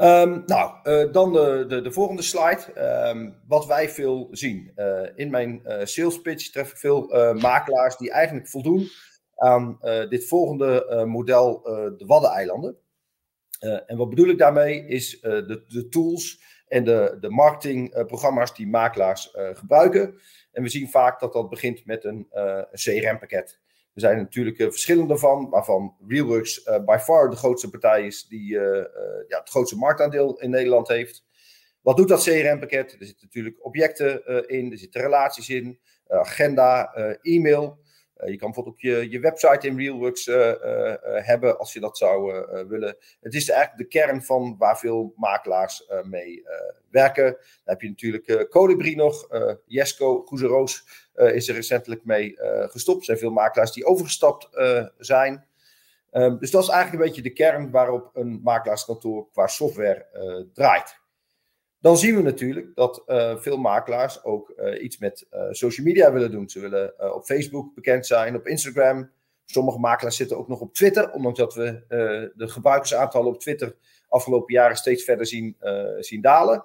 Um, nou, uh, dan de, de, de, volgende slide. Um, wat wij veel zien. Uh, in mijn uh, sales pitch tref ik veel makelaars die eigenlijk voldoen aan dit volgende model, de Waddeneilanden. en wat bedoel ik daarmee? Is de, de, tools en de, de marketingprogramma's die makelaars gebruiken. En we zien vaak dat dat begint met een, een CRM-pakket. Er zijn natuurlijk uh, verschillende van, waarvan Realworks uh, by far de grootste partij is die uh, ja, het grootste marktaandeel in Nederland heeft. Wat doet dat CRM-pakket? Er zitten natuurlijk objecten in, er zitten relaties in, agenda, e-mail. je kan bijvoorbeeld ook je, je website in Realworks hebben als je dat zou willen. Het is eigenlijk de kern van waar veel makelaars mee werken. Dan heb je natuurlijk Colibri nog, Jesco, Goezeroos is er recentelijk mee uh, gestopt. Er zijn veel makelaars die overgestapt uh, zijn. Um, dus dat is eigenlijk een beetje de kern waarop een makelaarskantoor qua software draait. Dan zien we natuurlijk dat veel makelaars ook iets met social media willen doen. Ze willen op Facebook bekend zijn, op Instagram. Sommige makelaars zitten ook nog op Twitter, ondanks dat we de gebruikersaantallen op Twitter afgelopen jaren steeds verder zien, zien dalen.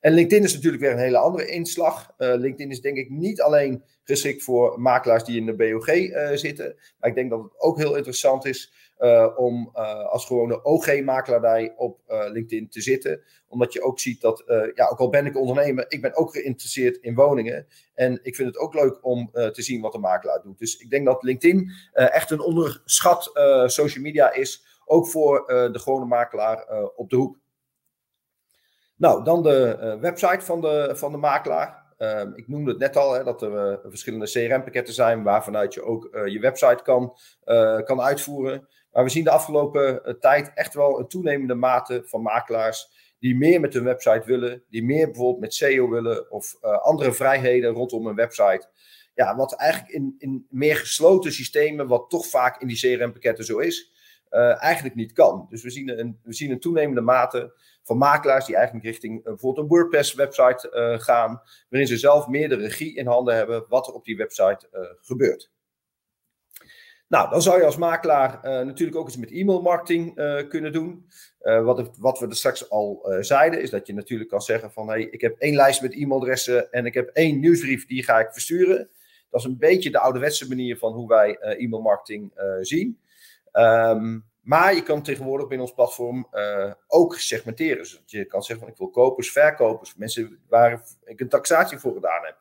En LinkedIn is natuurlijk weer een hele andere inslag. Uh, LinkedIn is denk ik niet alleen geschikt voor makelaars die in de BOG eh, zitten. Maar ik denk dat het ook heel interessant is uh, om als gewone OG-makelaardij op LinkedIn te zitten. Omdat je ook ziet dat, ja, ook al ben ik ondernemer, ik ben ook geïnteresseerd in woningen. En ik vind het ook leuk om te zien wat de makelaar doet. Dus ik denk dat LinkedIn echt een onderschat social media is. Ook voor de gewone makelaar op de hoek. Nou, dan de uh, website van de, van de makelaar. Uh, ik noemde het net al, hè, dat er uh, verschillende CRM-pakketten zijn waarvanuit je ook uh, je website kan, kan uitvoeren. Maar we zien de afgelopen tijd echt wel een toenemende mate van makelaars die meer met hun website willen, die meer bijvoorbeeld met SEO willen of andere vrijheden rondom een website. Ja, wat eigenlijk in, in meer gesloten systemen, wat toch vaak in die CRM-pakketten zo is, eigenlijk niet kan. Dus we zien een, we zien een toenemende mate van makelaars die eigenlijk richting uh, bijvoorbeeld een WordPress-website uh, gaan, waarin ze zelf meer de regie in handen hebben wat er op die website gebeurt. Nou, dan zou je als makelaar natuurlijk ook iets met e-mailmarketing kunnen doen. wat, wat, we er straks al zeiden, is dat je natuurlijk kan zeggen van hey, ik heb één lijst met e-mailadressen en ik heb één nieuwsbrief die ga ik versturen. Dat is een beetje de ouderwetse manier van hoe wij e-mailmarketing zien. Um, maar je kan tegenwoordig binnen ons platform uh, ook segmenteren. Dus je kan zeggen van ik wil kopers, verkopers, mensen waar ik een taxatie voor gedaan heb.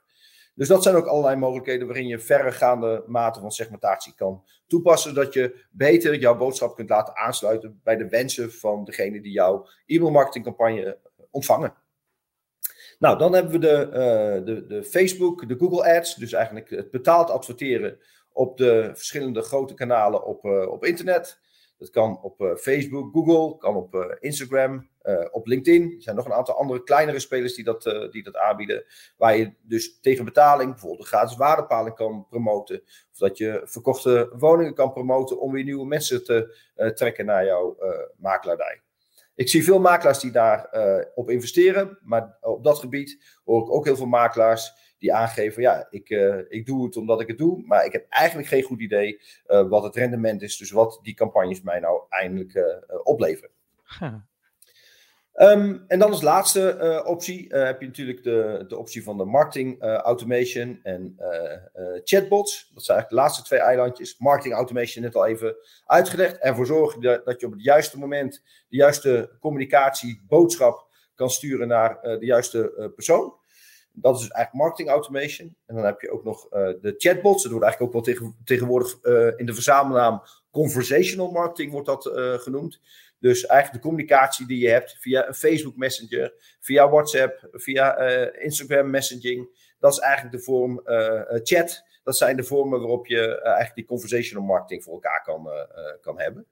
Dus dat zijn ook allerlei mogelijkheden waarin je verregaande mate van segmentatie kan toepassen, zodat je beter jouw boodschap kunt laten aansluiten bij de wensen van degene die jouw e-mailmarketingcampagne ontvangen. Nou, dan hebben we de, uh, de, de Facebook, de Google Ads, dus eigenlijk het betaald adverteren op de verschillende grote kanalen op, uh, op internet. Dat kan op uh, Facebook, Google, kan op uh, Instagram, op LinkedIn. Er zijn nog een aantal andere kleinere spelers die dat, die dat aanbieden. Waar je dus tegen betaling bijvoorbeeld een gratis waardepaling kan promoten. Of dat je verkochte woningen kan promoten om weer nieuwe mensen te trekken naar jouw makelaardij. Ik zie veel makelaars die daarop op investeren. Maar op dat gebied hoor ik ook heel veel makelaars die aangeven, ja, ik, uh, ik doe het omdat ik het doe, maar ik heb eigenlijk geen goed idee uh, wat het rendement is, dus wat die campagnes mij nou eindelijk uh, opleveren. Huh. Um, en dan als laatste optie heb je natuurlijk de, de optie van de marketing automation en chatbots. Dat zijn eigenlijk de laatste twee eilandjes. Marketing automation net al even uitgelegd. Ervoor zorgen dat, dat je op het juiste moment de juiste communicatie, boodschap kan sturen naar de juiste persoon. Dat is dus eigenlijk marketing automation. En dan heb je ook nog uh, de chatbots. Dat wordt eigenlijk ook wel tegen, tegenwoordig uh, in de verzamelnaam conversational marketing wordt dat uh, genoemd. Dus eigenlijk de communicatie die je hebt via een Facebook Messenger, via WhatsApp, via Instagram messaging. Dat is eigenlijk de vorm chat. Dat zijn de vormen waarop je eigenlijk die conversational marketing voor elkaar kan, kan hebben.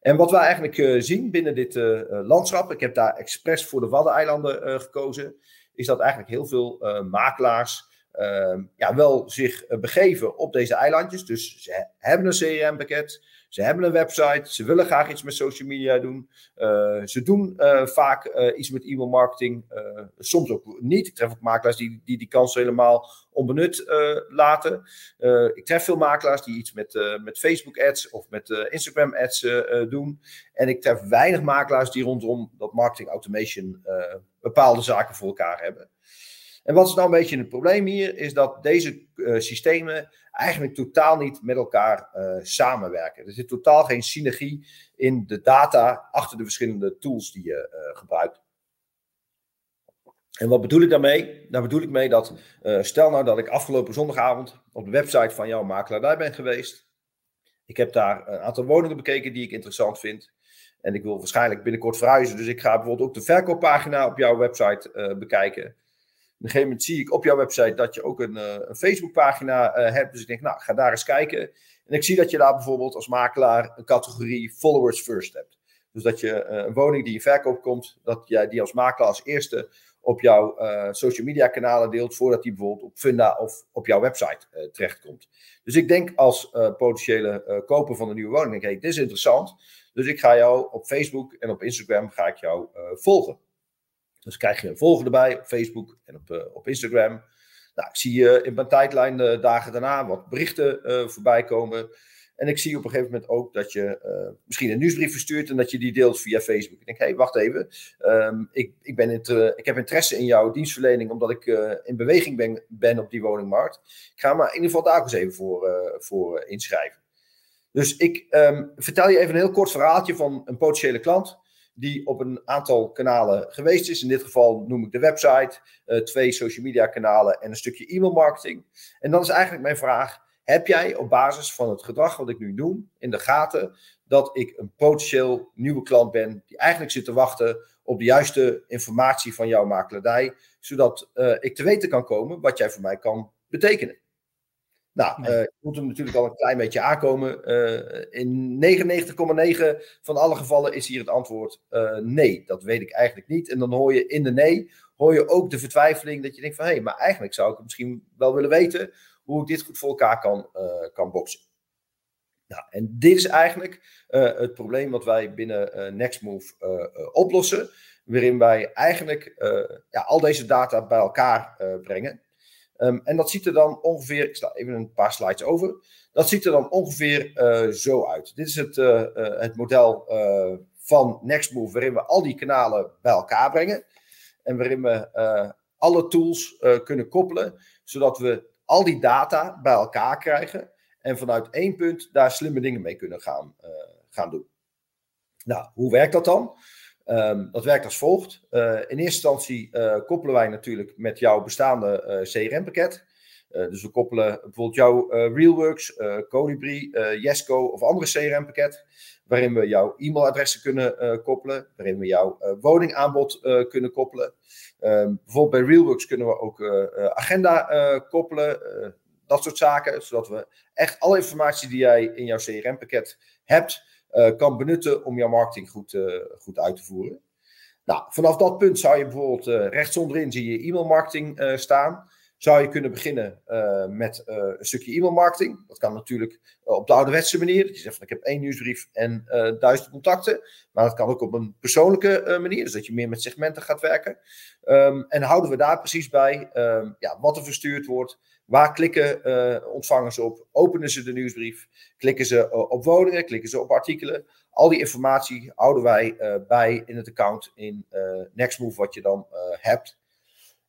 En wat we eigenlijk zien binnen dit landschap, ik heb daar expres voor de Waddeneilanden gekozen, is dat eigenlijk heel veel uh, makelaars ja, wel zich begeven op deze eilandjes. Dus ze hebben een CRM-pakket, ze hebben een website, ze willen graag iets met social media doen. ze doen vaak iets met e-mail marketing, soms ook niet. Ik tref ook makelaars die die, die kans helemaal onbenut laten. ik tref veel makelaars die iets met, met Facebook ads of met Instagram ads doen. En ik tref weinig makelaars die rondom dat marketing automation bepaalde zaken voor elkaar hebben. En wat is nou een beetje het probleem hier? Is dat deze uh, systemen eigenlijk totaal niet met elkaar uh, samenwerken. Er zit totaal geen synergie in de data achter de verschillende tools die je uh, gebruikt. En wat bedoel ik daarmee? Daar bedoel ik mee dat, stel nou dat ik afgelopen zondagavond op de website van jouw makelaar ben geweest. Ik heb daar een aantal woningen bekeken die ik interessant vind. En ik wil waarschijnlijk binnenkort verhuizen. Dus ik ga bijvoorbeeld ook de verkooppagina op jouw website bekijken. Op een gegeven moment zie ik op jouw website dat je ook een, uh, een Facebookpagina uh, hebt. Dus ik denk, nou, ga daar eens kijken. En ik zie dat je daar bijvoorbeeld als makelaar een categorie followers first hebt. Dus dat je een woning die in verkoop komt, dat jij die als makelaar als eerste op jouw social media kanalen deelt, voordat die bijvoorbeeld op Funda of op jouw website terechtkomt. Dus ik denk als potentiële koper van een nieuwe woning, denk, dit is interessant. Dus ik ga jou op Facebook en op Instagram ga ik jou uh, volgen. Dus krijg je een volger erbij op Facebook en op, uh, op Instagram. Nou, ik zie uh, in mijn tijdlijn de dagen daarna wat berichten voorbij komen. En ik zie op een gegeven moment ook dat je misschien een nieuwsbrief verstuurt en dat je die deelt via Facebook. Ik denk, hé, hey, wacht even. Um, ik, ik, ben ik heb interesse in jouw dienstverlening omdat ik in beweging ben, ben op die woningmarkt. Ik ga maar in ieder geval daar eens even voor, voor inschrijven. Dus ik um, vertel je even een heel kort verhaaltje van een potentiële klant die op een aantal kanalen geweest is. In dit geval noem ik de website, uh, twee social media kanalen en een stukje e-mail marketing. En dan is eigenlijk mijn vraag: heb jij op basis van het gedrag wat ik nu doe in de gaten dat ik een potentieel nieuwe klant ben die eigenlijk zit te wachten op de juiste informatie van jouw makelaardij, zodat uh, ik te weten kan komen wat jij voor mij kan betekenen? Nou, nee. uh, moet er natuurlijk al een klein beetje aankomen. Uh, in 99,9 van alle gevallen is hier het antwoord uh, nee. Dat weet ik eigenlijk niet. En dan hoor je in de nee, hoor je ook de vertwijfeling dat je denkt van... hé, hey, maar eigenlijk zou ik misschien wel willen weten hoe ik dit goed voor elkaar kan, kan boksen. Nou, en dit is eigenlijk het probleem wat wij binnen Nextmove oplossen. Waarin wij eigenlijk ja, al deze data bij elkaar brengen. Um, en dat ziet er dan ongeveer, ik sla even een paar slides over. Dat ziet er dan ongeveer uh, zo uit. Dit is het, uh, uh, het model van Nextmove, waarin we al die kanalen bij elkaar brengen. En waarin we alle tools kunnen koppelen, zodat we al die data bij elkaar krijgen. En vanuit één punt daar slimme dingen mee kunnen gaan, gaan doen. Nou, hoe werkt dat dan? Um, dat werkt als volgt. Uh, in eerste instantie uh, koppelen wij natuurlijk met jouw bestaande uh, CRM-pakket. dus we koppelen bijvoorbeeld jouw Realworks, Colibri, Yesco of andere CRM-pakket. Waarin we jouw e-mailadressen kunnen koppelen. Waarin we jouw woningaanbod kunnen koppelen. Um, bijvoorbeeld bij Realworks kunnen we ook agenda koppelen. dat soort zaken. Zodat we echt alle informatie die jij in jouw CRM-pakket hebt kan benutten om jouw marketing goed, uh, goed uit te voeren. Nou, vanaf dat punt zou je bijvoorbeeld uh, rechts onderin zie je e-mail marketing staan. Zou je kunnen beginnen met een stukje e-mail marketing. Dat kan natuurlijk op de ouderwetse manier. Dat je zegt van ik heb één nieuwsbrief en duizend contacten. Maar dat kan ook op een persoonlijke manier. Dus dat je meer met segmenten gaat werken. Um, en houden we daar precies bij um, ja, wat er verstuurd wordt Waar klikken uh, ontvangers op? Openen ze de nieuwsbrief? Klikken ze uh, op woningen? Klikken ze op artikelen? Al die informatie houden wij uh, bij in het account in Nextmove wat je dan hebt.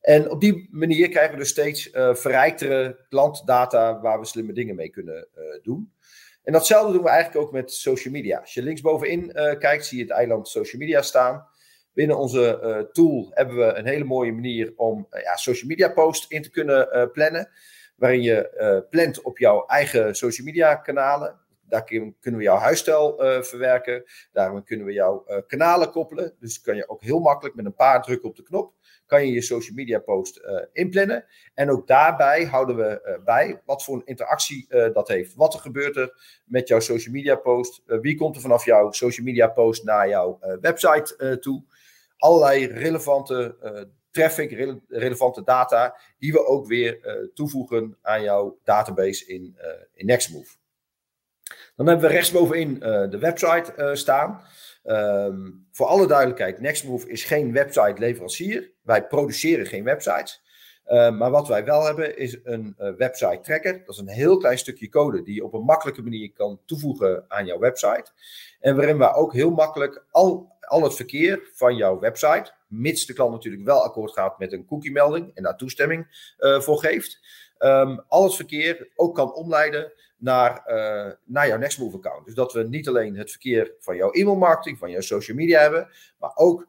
En op die manier krijgen we dus steeds verrijktere klantdata waar we slimme dingen mee kunnen doen. En datzelfde doen we eigenlijk ook met social media. Als je linksbovenin kijkt, zie je het eiland social media staan. Binnen onze uh, tool hebben we een hele mooie manier om uh, ja, social media posts in te kunnen uh, plannen. Waarin je plant op jouw eigen social media kanalen. Daar kunnen we jouw huisstijl verwerken. Daarin kunnen we jouw kanalen koppelen. Dus kan je ook heel makkelijk met een paar drukken op de knop. Kan je je social media post inplannen. En ook daarbij houden we bij wat voor een interactie dat heeft. Wat er gebeurt er met jouw social media post. wie komt er vanaf jouw social media post naar jouw website toe allerlei relevante uh, traffic, relevante data, die we ook weer toevoegen aan jouw database in, in Nextmove. Dan hebben we rechtsbovenin de website staan. Ehm, voor alle duidelijkheid, Nextmove is geen website leverancier. Wij produceren geen websites. Ehm, maar wat wij wel hebben is een uh, website tracker. Dat is een heel klein stukje code die je op een makkelijke manier kan toevoegen aan jouw website. En waarin we ook heel makkelijk al, al het verkeer van jouw website, mits de klant natuurlijk wel akkoord gaat met een cookie melding en daar toestemming uh, voor geeft, um, al het verkeer ook kan omleiden naar, naar jouw Nextmove account. Dus dat we niet alleen het verkeer van jouw e-mailmarketing, van jouw social media hebben, maar ook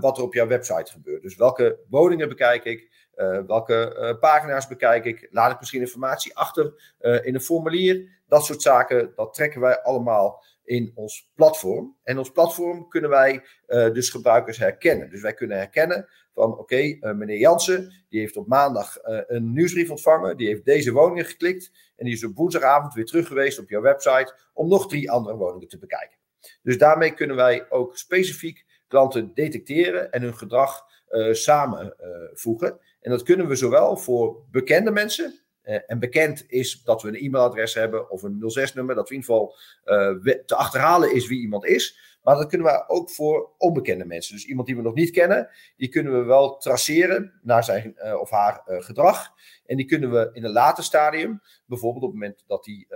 wat er op jouw website gebeurt. Dus welke woningen bekijk ik, uh, welke pagina's bekijk ik, laat ik misschien informatie achter in een formulier. Dat soort zaken, dat trekken wij allemaal in ons platform. En ons platform kunnen wij dus gebruikers herkennen. Dus wij kunnen herkennen van oké, meneer Jansen, die heeft op maandag een nieuwsbrief ontvangen, die heeft deze woningen geklikt en die is op woensdagavond weer terug geweest op jouw website om nog drie andere woningen te bekijken. Dus daarmee kunnen wij ook specifiek klanten detecteren en hun gedrag samenvoegen. En dat kunnen we zowel voor bekende mensen. Uh, en bekend is dat we een e-mailadres hebben of een 06-nummer, dat in ieder geval uh, te achterhalen is wie iemand is. Maar dat kunnen we ook voor onbekende mensen. Dus iemand die we nog niet kennen, die kunnen we wel traceren naar zijn uh, of haar gedrag. En die kunnen we in een later stadium, bijvoorbeeld op het moment dat hij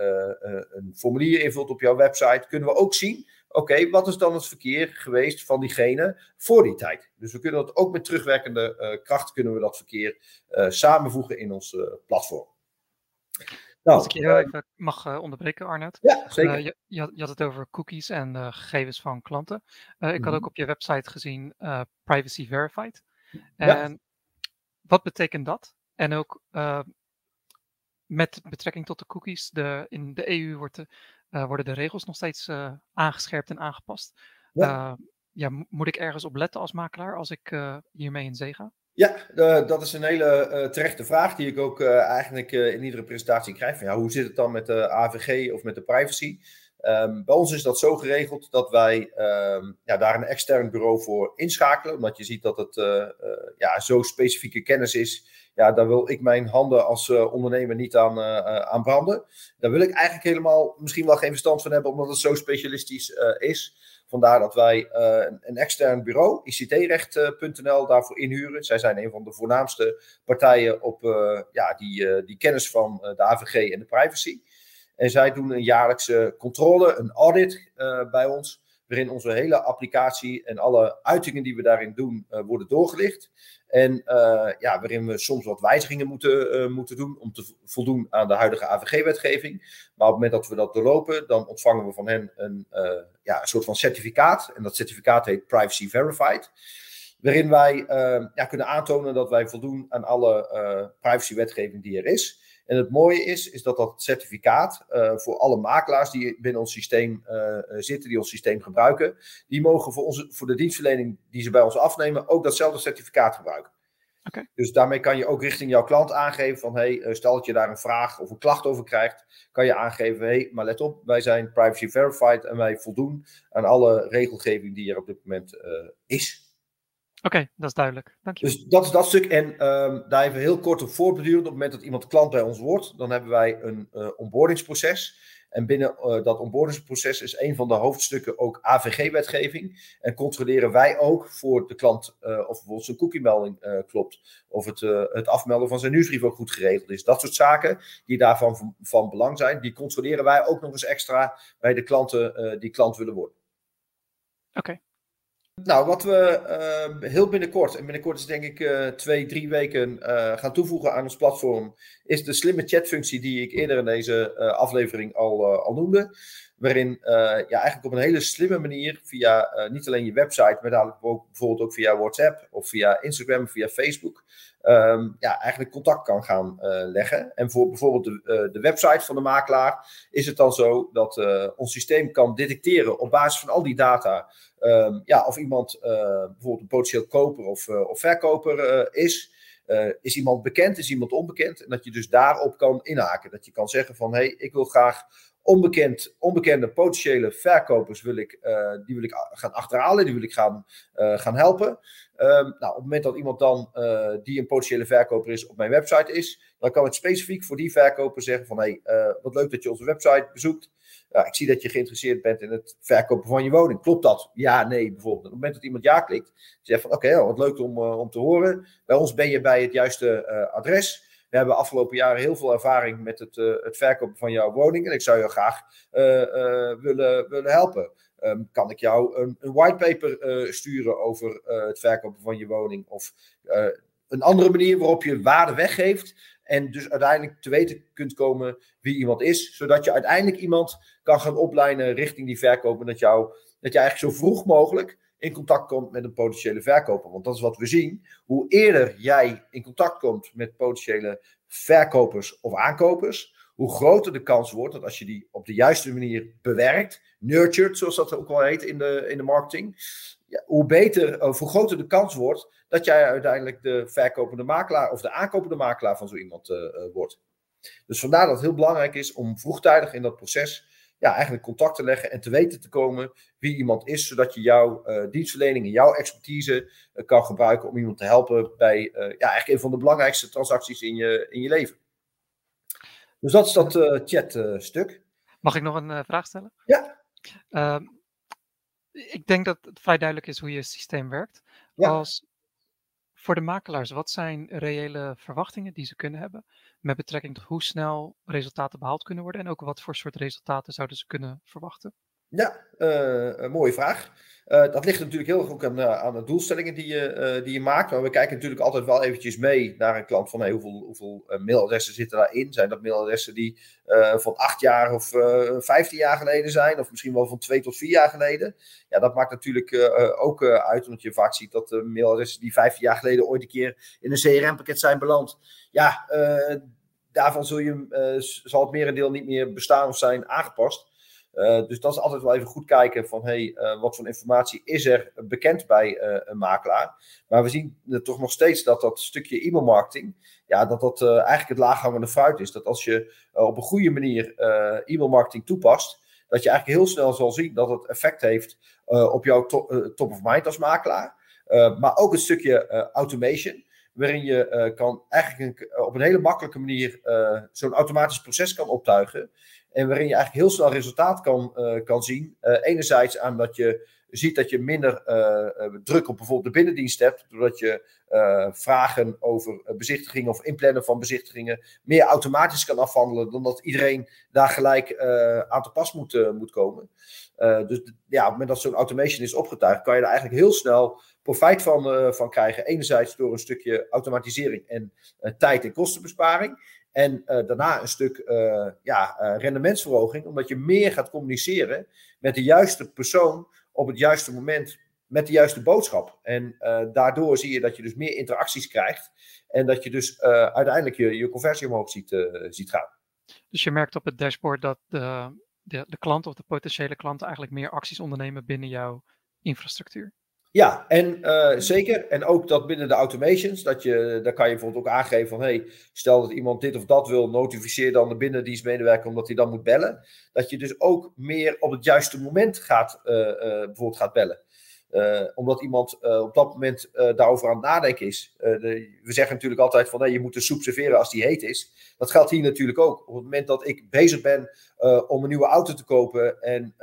een formulier invult op jouw website, kunnen we ook zien. Oké, okay, wat is dan het verkeer geweest van diegene voor die tijd? Dus we kunnen dat ook met terugwerkende kracht kunnen we dat verkeer samenvoegen in ons platform. Nou, Als ik je even mag onderbreken, Arnoud. Ja, zeker. Je, je, had, je, had, het over cookies en gegevens van klanten. ik had ook mhm. op je website gezien privacy verified. En ja. wat betekent dat? En ook met betrekking tot de cookies, de, in de EU wordt de, worden de regels nog steeds aangescherpt en aangepast. Ja. ja, moet ik ergens op letten als makelaar als ik hiermee in zee ga? Ja, uh, dat is een hele uh, terechte vraag die ik ook uh, eigenlijk in iedere presentatie krijg. Van, ja, hoe zit het dan met de AVG of met de privacy? Um, bij ons is dat zo geregeld dat wij um, ja, daar een extern bureau voor inschakelen. Omdat je ziet dat het ja, zo specifieke kennis is. Ja, daar wil ik mijn handen als ondernemer niet aan, aan branden. Daar wil ik eigenlijk helemaal misschien wel geen verstand van hebben, omdat het zo specialistisch is. Vandaar dat wij uh, een extern bureau, ictrecht.nl, daarvoor inhuren. Zij zijn een van de voornaamste partijen op ja, die, die kennis van de AVG en de privacy. En zij doen een jaarlijkse controle, een audit bij ons waarin onze hele applicatie en alle uitingen die we daarin doen uh, worden doorgelicht. En uh, ja, waarin we soms wat wijzigingen moeten, moeten doen om te voldoen aan de huidige AVG-wetgeving. Maar op het moment dat we dat doorlopen, dan ontvangen we van hen een, ja, een soort van certificaat. En dat certificaat heet Privacy Verified. Waarin wij ja, kunnen aantonen dat wij voldoen aan alle privacy-wetgeving die er is. En het mooie is, is dat dat certificaat uh, voor alle makelaars die binnen ons systeem uh, zitten, die ons systeem gebruiken, die mogen voor, onze, voor de dienstverlening die ze bij ons afnemen ook datzelfde certificaat gebruiken. Okay. Dus daarmee kan je ook richting jouw klant aangeven van, hey, stel dat je daar een vraag of een klacht over krijgt, kan je aangeven, hey, maar let op, wij zijn privacy verified en wij voldoen aan alle regelgeving die er op dit moment uh, is. Oké, dat is duidelijk. Dank je. Dus dat is dat stuk. En um, daar even heel kort op voortbedurend. Op het moment dat iemand klant bij ons wordt, dan hebben wij een uh, onboardingsproces. En binnen uh, dat onboardingsproces is een van de hoofdstukken ook AVG-wetgeving. En controleren wij ook voor de klant uh, of bijvoorbeeld zijn cookie-melding klopt. Of het, het afmelden van zijn nieuwsbrief ook goed geregeld is. Dat soort zaken die daarvan van, van belang zijn, die controleren wij ook nog eens extra bij de klanten die klant willen worden. Oké, okay. Nou, wat we uh, heel binnenkort, en binnenkort is denk ik uh, twee, drie weken, uh, gaan toevoegen aan ons platform, is de slimme chatfunctie die ik eerder in deze aflevering al, al noemde. Waarin ja, eigenlijk op een hele slimme manier via niet alleen je website, maar dadelijk ook, bijvoorbeeld ook via WhatsApp of via Instagram, via Facebook, um, ja, eigenlijk contact kan gaan leggen. En voor bijvoorbeeld de, de website van de makelaar is het dan zo dat ons systeem kan detecteren op basis van al die data um, ja, of iemand bijvoorbeeld een potentieel koper of, of verkoper uh, is. iemand bekend, is iemand onbekend? En dat je dus daarop kan inhaken. Dat je kan zeggen van, hé, hey, ik wil graag onbekend, onbekende potentiële verkopers wil ik, die wil ik gaan achterhalen, die wil ik gaan, gaan helpen. Ehm, nou, op het moment dat iemand dan die een potentiële verkoper is op mijn website is, dan kan ik specifiek voor die verkoper zeggen van hé, hey, wat leuk dat je onze website bezoekt. Ja, ik zie dat je geïnteresseerd bent in het verkopen van je woning. Klopt dat? Ja, nee, bijvoorbeeld. Op het moment dat iemand ja klikt, zegt van oké, okay, wat leuk om, uh, om te horen. Bij ons ben je bij het juiste uh, adres. We hebben afgelopen jaren heel veel ervaring met het, uh, het verkopen van jouw woning. En ik zou je graag willen, willen helpen. Um, kan ik jou een, een whitepaper sturen over het verkopen van je woning? Of een andere manier waarop je waarde weggeeft en dus uiteindelijk te weten kunt komen wie iemand is. Zodat je uiteindelijk iemand kan gaan opleiden richting die verkoper. Dat, jou, dat je eigenlijk zo vroeg mogelijk in contact komt met een potentiële verkoper. Want dat is wat we zien. Hoe eerder jij in contact komt met potentiële verkopers of aankopers, hoe groter de kans wordt dat als je die op de juiste manier bewerkt, nurtured, zoals dat ook wel heet in de, in de marketing, ja, hoe beter, of hoe groter de kans wordt dat jij uiteindelijk de verkopende makelaar of de aankopende makelaar van zo iemand uh, wordt. Dus vandaar dat het heel belangrijk is om vroegtijdig in dat proces ja, eigenlijk contact te leggen en te weten te komen wie iemand is, zodat je jouw dienstverlening en jouw expertise kan gebruiken om iemand te helpen bij ja, eigenlijk een van de belangrijkste transacties in je, in je leven. Dus dat is dat chat-stuk. Mag ik nog een vraag stellen? Ja. Ehm, ik denk dat het vrij duidelijk is hoe je systeem werkt. Als voor de makelaars, wat zijn reële verwachtingen die ze kunnen hebben met betrekking tot hoe snel resultaten behaald kunnen worden en ook wat voor soort resultaten zouden ze kunnen verwachten? Ja, uh, een mooie vraag. Uh, dat ligt natuurlijk heel ook aan, uh, aan de doelstellingen die je, die je maakt. Maar we kijken natuurlijk altijd wel eventjes mee naar een klant van hey, hoeveel, hoeveel mailadressen zitten daarin. Zijn dat mailadressen die van acht jaar of vijftien jaar geleden zijn? Of misschien wel van twee tot vier jaar geleden? Ja, dat maakt natuurlijk ook uit. Omdat je vaak ziet dat de mailadressen die vijftien jaar geleden ooit een keer in een CRM-pakket zijn beland. Ja, daarvan zul je, zal het merendeel niet meer bestaan of zijn aangepast. Uh, dus dat is altijd wel even goed kijken van hey, uh, wat voor informatie is er bekend bij uh, een makelaar. Maar we zien toch nog steeds dat dat stukje e-mailmarketing, ja, dat dat eigenlijk het laaghangende fruit is. Dat als je op een goede manier e-mailmarketing toepast, dat je eigenlijk heel snel zal zien dat het effect heeft op jouw to top of mind als makelaar. maar ook een stukje automation waarin je kan eigenlijk een, op een hele makkelijke manier zo'n automatisch proces kan optuigen. En waarin je eigenlijk heel snel resultaat kan, kan zien. Enerzijds aan dat je ziet dat je minder uh, druk op bijvoorbeeld de binnendienst hebt. Doordat je vragen over bezichtigingen of inplannen van bezichtigingen meer automatisch kan afhandelen. Dan dat iedereen daar gelijk aan te pas moet, moet komen. dus ja, op het moment dat zo'n automation is opgetuigd, kan je er eigenlijk heel snel profijt van, van krijgen. Enerzijds door een stukje automatisering en tijd- en kostenbesparing. En daarna een stuk ja, rendementsverhoging, omdat je meer gaat communiceren met de juiste persoon op het juiste moment met de juiste boodschap. En daardoor zie je dat je dus meer interacties krijgt en dat je dus uiteindelijk je, je conversie omhoog ziet, ziet gaan. Dus je merkt op het dashboard dat de, de, de klant of de potentiële klanten eigenlijk meer acties ondernemen binnen jouw infrastructuur. Ja, en uh, zeker. En ook dat binnen de automations, dat je, daar kan je bijvoorbeeld ook aangeven van, hey, stel dat iemand dit of dat wil, notificeer dan de binnendienstmedewerker omdat hij dan moet bellen. Dat je dus ook meer op het juiste moment gaat, uh, uh, bijvoorbeeld gaat bellen. Uh, omdat iemand uh, op dat moment uh, daarover aan het nadenken is. We zeggen natuurlijk altijd van je moet de soep serveren als die heet is. Dat geldt hier natuurlijk ook. Op het moment dat ik bezig ben om een nieuwe auto te kopen en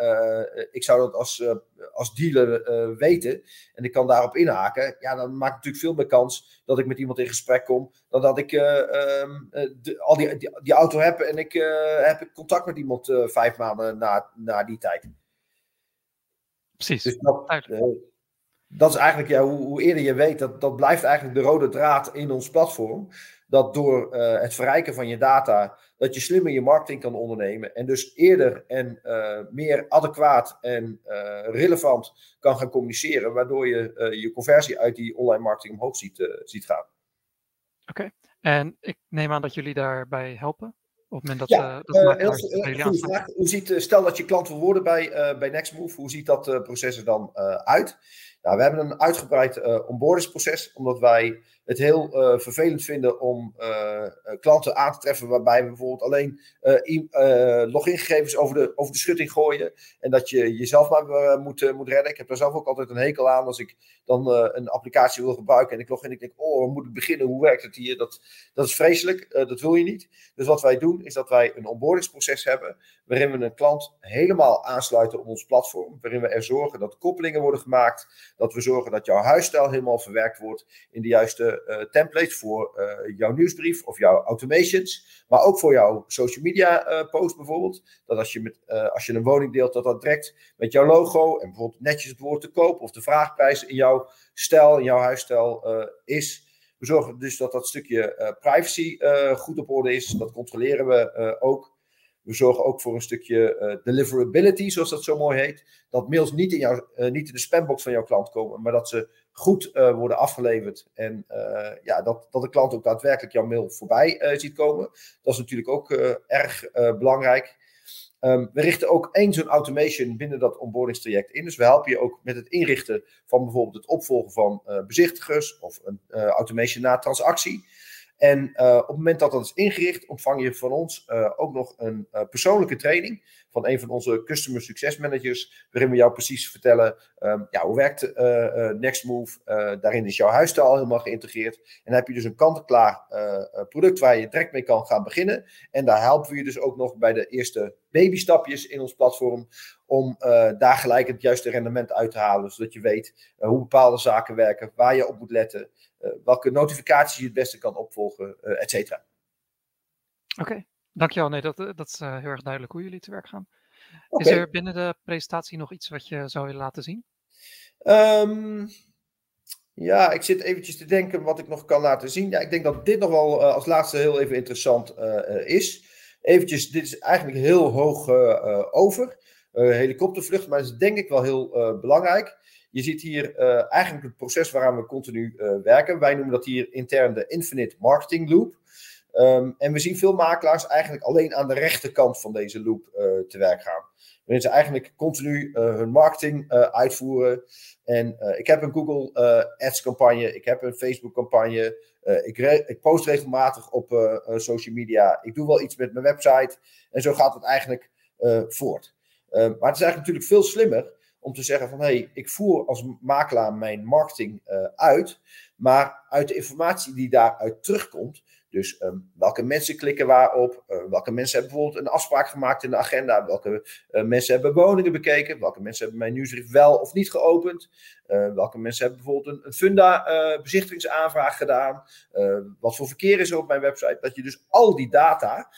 ik zou dat als, als dealer weten en ik kan daarop inhaken, ja, dan maakt het natuurlijk veel meer kans dat ik met iemand in gesprek kom dan dat ik de, al die, die, die, auto heb en ik heb contact met iemand vijf maanden na, na die tijd. Precies. Dus dat, uh, dat, is eigenlijk, ja, hoe, hoe, eerder je weet, dat, dat blijft eigenlijk de rode draad in ons platform. Dat door uh, het verrijken van je data, dat je slimmer je marketing kan ondernemen. En dus eerder en uh, meer adequaat en relevant kan gaan communiceren. Waardoor je je conversie uit die online marketing omhoog ziet, ziet gaan. Oké, okay. en ik neem aan dat jullie daarbij helpen. Op het moment dat, Ja, uh, dat eh, heel- eh, vraag. Hoe ziet, eh, stel dat je klant wil worden bij, eh, bij Nextmove, hoe ziet dat eh, proces er dan eh, uit? Nou, we hebben een uitgebreid eh onboardingsproces, omdat wij het heel eh, vervelend vinden om eh, klanten aan te treffen waarbij we bijvoorbeeld alleen logingegevens over de, over de schutting gooien en dat je jezelf maar moet, moet redden. Ik heb daar zelf ook altijd een hekel aan als ik dan een applicatie wil gebruiken en ik log in en ik denk, oh, moet ik beginnen? Hoe werkt het hier? Dat, dat is vreselijk, dat wil je niet. Dus wat wij doen, is dat wij een onboardingsproces hebben, waarin we een klant helemaal aansluiten op ons platform, waarin we er zorgen dat koppelingen worden gemaakt, dat we zorgen dat jouw huisstijl helemaal verwerkt wordt in de juiste eh, templates voor eh, jouw nieuwsbrief of jouw automations, maar ook voor jouw social media eh, post bijvoorbeeld. Dat als je, met, als je een woning deelt, dat dat direct met jouw logo en bijvoorbeeld netjes het woord te koop of de vraagprijs in jouw stijl, in jouw huisstijl is. We zorgen dus dat dat stukje privacy goed op orde is. Dat controleren we ook. We zorgen ook voor een stukje eh, deliverability, zoals dat zo mooi heet. Dat mails niet in, jouw, eh, niet in de spambox van jouw klant komen, maar dat ze goed eh, worden afgeleverd. En ja, dat, dat de klant ook daadwerkelijk jouw mail voorbij ziet komen. Dat is natuurlijk ook erg belangrijk. Ehm, we richten ook één zo'n automation binnen dat onboardingstraject in. Dus we helpen je ook met het inrichten van bijvoorbeeld het opvolgen van bezichtigers of een automation na transactie. En eh, op het moment dat dat is ingericht, ontvang je van ons eh, ook nog een eh, persoonlijke training van een van onze customer success managers, waarin we jou precies vertellen ehm, ja, hoe werkt eh eh, Nextmove. Eh, daarin is jouw huisstijl helemaal geïntegreerd. En dan heb je dus een kant-en-klaar product waar je direct mee kan gaan beginnen. En daar helpen we je dus ook nog bij de eerste babystapjes in ons platform. Om daar gelijk het juiste rendement uit te halen. Zodat je weet hoe bepaalde zaken werken, waar je op moet letten. welke notificaties je het beste kan opvolgen, et cetera. Oké, dankjewel. Nee, dat, eh, dat is eh, heel erg duidelijk hoe jullie te werk gaan. Is er binnen de presentatie nog iets wat je zou willen laten zien? Ehm, ja, ik zit eventjes te denken wat ik nog kan laten zien. Ja, ik denk dat dit nog wel eh, als laatste heel even interessant is. Eventjes, dit is eigenlijk heel hoog over. Helikoptervlucht, maar dat is denk ik wel heel belangrijk. Je ziet hier eigenlijk het proces waaraan we continu werken. Wij noemen dat hier intern de Infinite Marketing Loop. Ehm, en we zien veel makelaars eigenlijk alleen aan de rechterkant van deze loop eh, te werk gaan. Waarin ze eigenlijk continu eh, hun marketing eh, uitvoeren. En ik heb een Google Ads campagne, ik heb een Facebook campagne. ik, ik post regelmatig op social media. Ik doe wel iets met mijn website. En zo gaat het eigenlijk voort. Eh, maar het is eigenlijk natuurlijk veel slimmer om te zeggen van hé, hey, ik voer als makelaar mijn marketing uit. Maar uit de informatie die daaruit terugkomt, dus ehm, welke mensen klikken waarop, eh, welke mensen hebben bijvoorbeeld een afspraak gemaakt in de agenda, welke eh, mensen hebben woningen bekeken, welke mensen hebben mijn nieuwsbrief wel of niet geopend, eh, welke mensen hebben bijvoorbeeld een, een funda eh, bezichtigingsaanvraag gedaan, wat voor verkeer is er op mijn website, dat je dus al die data,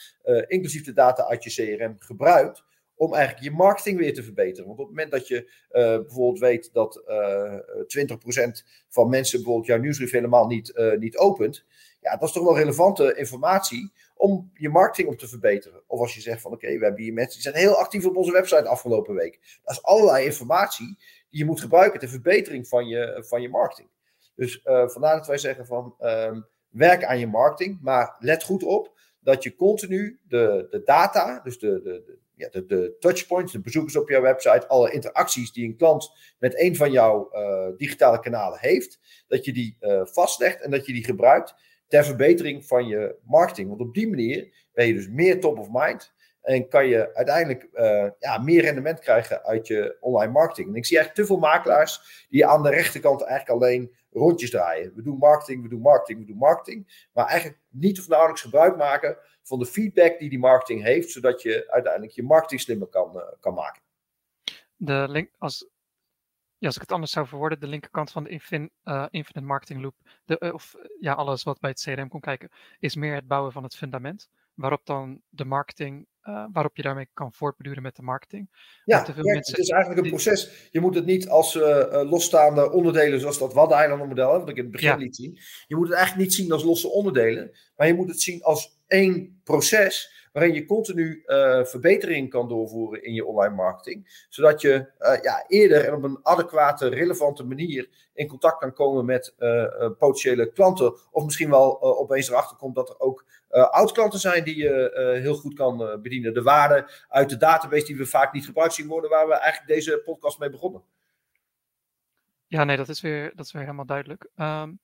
inclusief de data uit je CRM, gebruikt om eigenlijk je marketing weer te verbeteren. Want op het moment dat je bijvoorbeeld weet dat eh 20% van mensen bijvoorbeeld jouw nieuwsbrief helemaal niet, niet opent, ja, dat is toch wel relevante informatie om je marketing op te verbeteren. Of als je zegt van oké, we hebben hier mensen die zijn heel actief op onze website afgelopen week. Dat is allerlei informatie die je moet gebruiken ter verbetering van je, van je marketing. Dus eh, vandaar dat wij zeggen van ehm, werk aan je marketing, maar let goed op dat je continu de, de data, dus de, de, de, ja, de, de touchpoints, de bezoekers op jouw website, alle interacties die een klant met een van jouw eh, digitale kanalen heeft, dat je die eh, vastlegt en dat je die gebruikt ter verbetering van je marketing. Want op die manier ben je dus meer top of mind en kan je uiteindelijk eh, ja, meer rendement krijgen uit je online marketing. En ik zie eigenlijk te veel makelaars die aan de rechterkant eigenlijk alleen rondjes draaien. We doen marketing, we doen marketing, we doen marketing. Maar eigenlijk niet of nauwelijks gebruik maken van de feedback die die marketing heeft, zodat je uiteindelijk je marketing slimmer kan, uh, kan maken. De link, als, ja, als ik het anders zou verwoorden, de linkerkant van de infin, uh, Infinite Marketing Loop, de, uh, of ja, alles wat bij het CRM komt kijken, is meer het bouwen van het fundament. Waarop dan de marketing, uh, waarop je daarmee kan voortbeduren met de marketing. Ja, ja mensen, het is eigenlijk een proces. Je moet het niet als losstaande onderdelen, zoals dat Waddeneilandenmodel, wat ik in het begin ja. liet zien. Je moet het eigenlijk niet zien als losse onderdelen, maar je moet het zien als één proces waarin je continu verbetering kan doorvoeren in je online marketing, zodat je ja, eerder en op een adequate, relevante manier in contact kan komen met potentiële klanten, of misschien wel opeens erachter komt dat er ook oud-klanten zijn die je heel goed kan bedienen. De waarde uit de database die we vaak niet gebruikt zien worden, waar we eigenlijk deze podcast mee begonnen. Ja, nee, dat is weer, dat is weer helemaal duidelijk. Um,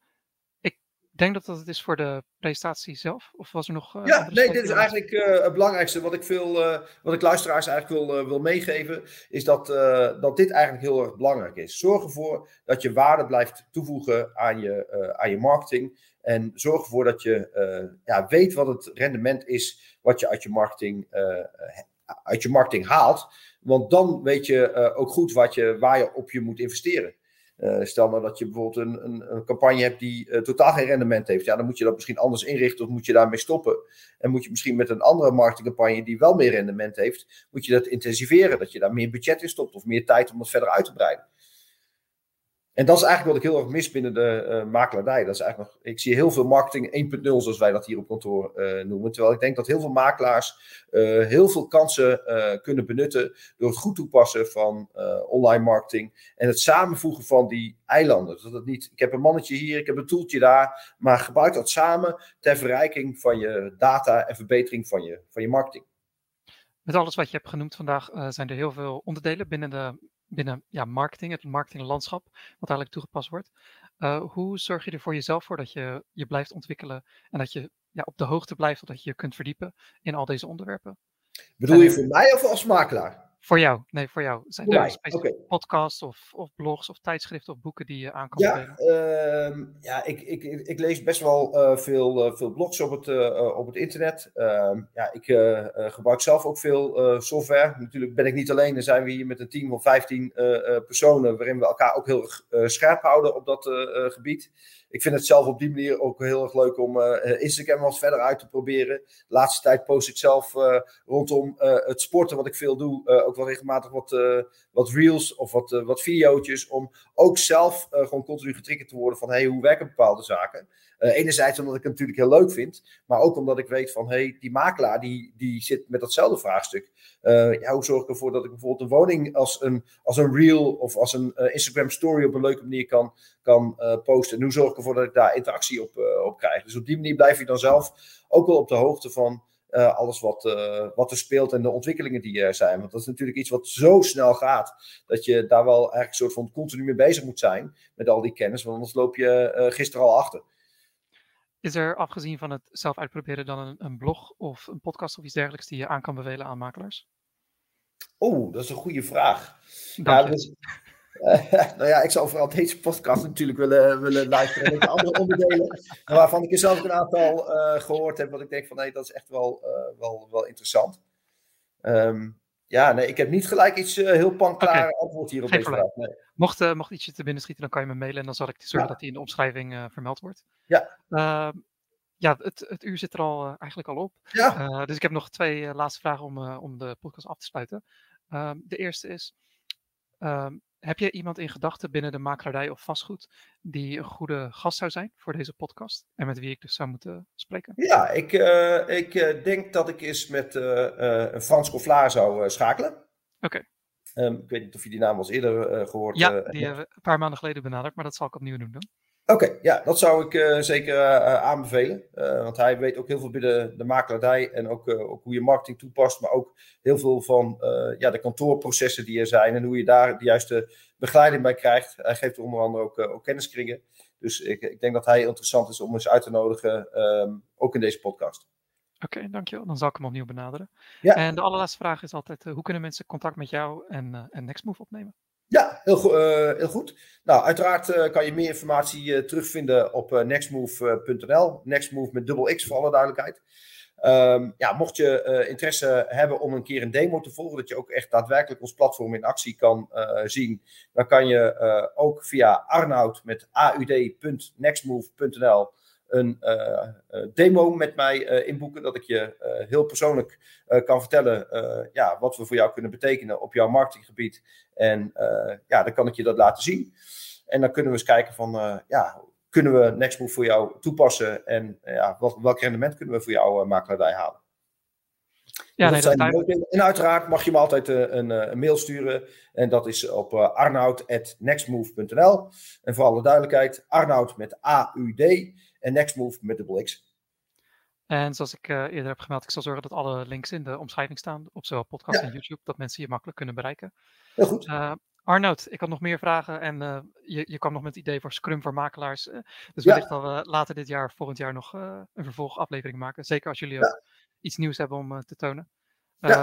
denk dat dat het is voor de presentatie zelf. Of was er nog. Uh, ja, nee, dit is eigenlijk uh, het belangrijkste. Wat ik, veel, uh, wat ik luisteraars eigenlijk wil, wil meegeven. Is dat, dat dit eigenlijk heel erg belangrijk is. Zorg ervoor dat je waarde blijft toevoegen aan je, aan je marketing. En zorg ervoor dat je ja, weet wat het rendement is. Wat je uit je marketing, uit je marketing haalt. Want dan weet je ook goed wat je, waar je op je moet investeren. Uh, stel nou dat je bijvoorbeeld een, een, een campagne hebt die uh, totaal geen rendement heeft. Ja, dan moet je dat misschien anders inrichten of moet je daarmee stoppen. En moet je misschien met een andere marketingcampagne die wel meer rendement heeft, moet je dat intensiveren. Dat je daar meer budget in stopt of meer tijd om het verder uit te breiden. En dat is eigenlijk wat ik heel erg mis binnen de uh, makelaardij. Dat is eigenlijk nog, ik zie heel veel marketing 1.0, zoals wij dat hier op kantoor uh, noemen. Terwijl ik denk dat heel veel makelaars uh, heel veel kansen kunnen benutten door het goed toepassen van online marketing en het samenvoegen van die eilanden. Dat het niet, ik heb een mannetje hier, ik heb een toeltje daar, maar gebruik dat samen ter verrijking van je data en verbetering van je, van je marketing. Met alles wat je hebt genoemd vandaag zijn er heel veel onderdelen binnen de binnen ja, marketing, het marketinglandschap, wat eigenlijk toegepast wordt. Uh, hoe zorg je er voor jezelf voor dat je je blijft ontwikkelen en dat je ja, op de hoogte blijft, dat je je kunt verdiepen in al deze onderwerpen? Bedoel je voor mij of als makelaar? Voor jou, nee, voor jou. Zijn er specifieke podcasts of, of blogs of tijdschriften of boeken die je aan kan ja, uh, ja, ik, ik, ik lees best wel uh, veel, uh, veel blogs op het, uh, op het internet. Ehm, ja, ik gebruik zelf ook veel software. Natuurlijk ben ik niet alleen, dan zijn we hier met een team van 15 personen, waarin we elkaar ook heel erg scherp houden op dat gebied ik vind het zelf op die manier ook heel erg leuk om uh, Instagram wat verder uit te proberen. De laatste tijd post ik zelf uh, rondom het sporten, wat ik veel doe, ook wel regelmatig wat, wat reels of wat, wat video's. Om ook zelf gewoon continu getriggerd te worden van hey, hoe werken bepaalde zaken. Enerzijds omdat ik het natuurlijk heel leuk vind, maar ook omdat ik weet van hey, die makelaar die, die zit met datzelfde vraagstuk. ja, hoe zorg ik ervoor dat ik bijvoorbeeld een woning als een, als een reel of als een Instagram story op een leuke manier kan, kan posten. En hoe zorg ik ervoor dat ik daar interactie op, op krijg. Dus op die manier blijf je dan zelf ook wel op de hoogte van alles wat, wat er speelt en de ontwikkelingen die er zijn. Want dat is natuurlijk iets wat zo snel gaat, dat je daar wel eigenlijk een soort van continu mee bezig moet zijn met al die kennis, want anders loop je uh, gisteren al achter. Is er afgezien van het zelf uitproberen dan een, een, blog of een podcast of iets dergelijks die je aan kan bevelen aan makelaars? Oh, dat is een goede vraag. Ja, dus, nou ja, ik zou vooral deze podcast natuurlijk willen, willen luisteren. En andere onderdelen waarvan ik er zelf een aantal uh, gehoord heb. Wat ik denk van nee, dat is echt wel, uh, wel, wel interessant. Um, ja, nee, ik heb niet gelijk iets uh, heel panklaar okay. antwoord hier op Geen deze vraag. Nee. Mocht, mocht ietsje te binnen schieten, dan kan je me mailen en dan zal ik zorgen ja. dat die in de omschrijving vermeld wordt. Ja. Ehm, ja, het, het uur zit er al eigenlijk al op. Ja. dus ik heb nog twee laatste vragen om, om de podcast af te sluiten. Ehm, de eerste is, heb je iemand in gedachten binnen de makelaardij of vastgoed die een goede gast zou zijn voor deze podcast en met wie ik dus zou moeten spreken? Ja, ik, uh, ik uh, denk dat ik eens met uh, Frans Kofflaar zou schakelen. Oké. Okay. Um, ik weet niet of je die naam al eerder gehoord Ja, die hebben we een paar maanden geleden benaderd, maar dat zal ik opnieuw doen dan. Oké, okay, ja, dat zou ik uh, zeker uh, aanbevelen. Uh, want hij weet ook heel veel binnen de makelaardij en ook, ook hoe je marketing toepast, maar ook heel veel van ja, de kantoorprocessen die er zijn en hoe je daar de juiste begeleiding bij krijgt. Hij geeft onder andere ook, ook kenniskringen. Dus ik, ik, denk dat hij interessant is om eens uit te nodigen, um, ook in deze podcast. Oké, okay, dankjewel. Dan zal ik hem opnieuw benaderen. Ja. En de allerlaatste vraag is altijd, hoe kunnen mensen contact met jou en, en Nextmove opnemen? Ja, heel, uh, heel goed. Nou, uiteraard uh, kan je meer informatie uh, terugvinden op nextmove.nl. Nextmove met dubbel X voor alle duidelijkheid. Um, ja, mocht je interesse hebben om een keer een demo te volgen, dat je ook echt daadwerkelijk ons platform in actie kan zien, dan kan je ook via Arnoud met aud.nextmove.nl een uh, demo met mij uh, inboeken. Dat ik je heel persoonlijk kan vertellen ja, wat we voor jou kunnen betekenen op jouw marketinggebied. En ja, dan kan ik je dat laten zien. En dan kunnen we eens kijken van, ja, kunnen we Nextmove voor jou toepassen? En ja, wat, welk rendement kunnen we voor jouw makelaardij halen? Ja, nee, dat zijn En uiteraard mag je me altijd een, een, mail sturen. En dat is op arnoud.nextmove.nl. En voor alle duidelijkheid, Arnoud met A-U-D en Nextmove met dubbel X. En zoals ik uh, eerder heb gemeld, ik zal zorgen dat alle links in de omschrijving staan, op zowel podcast en YouTube, dat mensen je makkelijk kunnen bereiken. Heel goed. Uh, Arnoud, ik had nog meer vragen en uh, je, je kwam nog met het idee voor Scrum voor makelaars. dus wellicht ja. dat we later dit jaar, volgend jaar, nog een vervolgaflevering maken. Zeker als jullie iets nieuws hebben om te tonen.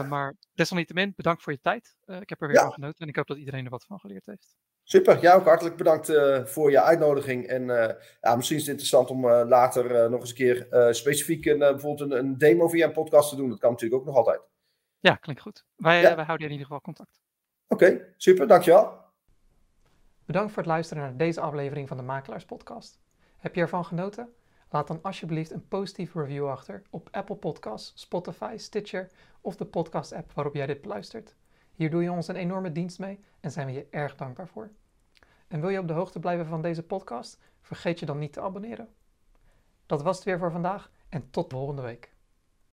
Maar desalniettemin, bedankt voor je tijd. ik heb er weer van genoten en ik hoop dat iedereen er wat van geleerd heeft. Super, jij ook hartelijk bedankt uh, voor je uitnodiging. En uh, ja, misschien is het interessant om uh, later nog eens een keer specifiek een, bijvoorbeeld een, een, demo via een podcast te doen. Dat kan natuurlijk ook nog altijd. Ja, klinkt goed. Wij, ja. wij houden in ieder geval contact. Oké, okay, super, dankjewel. Bedankt voor het luisteren naar deze aflevering van de Makelaars Podcast. Heb je ervan genoten? Laat dan alsjeblieft een positieve review achter op Apple Podcasts, Spotify, Stitcher of de podcast-app waarop jij dit beluistert. Hier doe je ons een enorme dienst mee en zijn we je erg dankbaar voor. En wil je op de hoogte blijven van deze podcast? Vergeet je dan niet te abonneren. Dat was het weer voor vandaag en tot volgende week.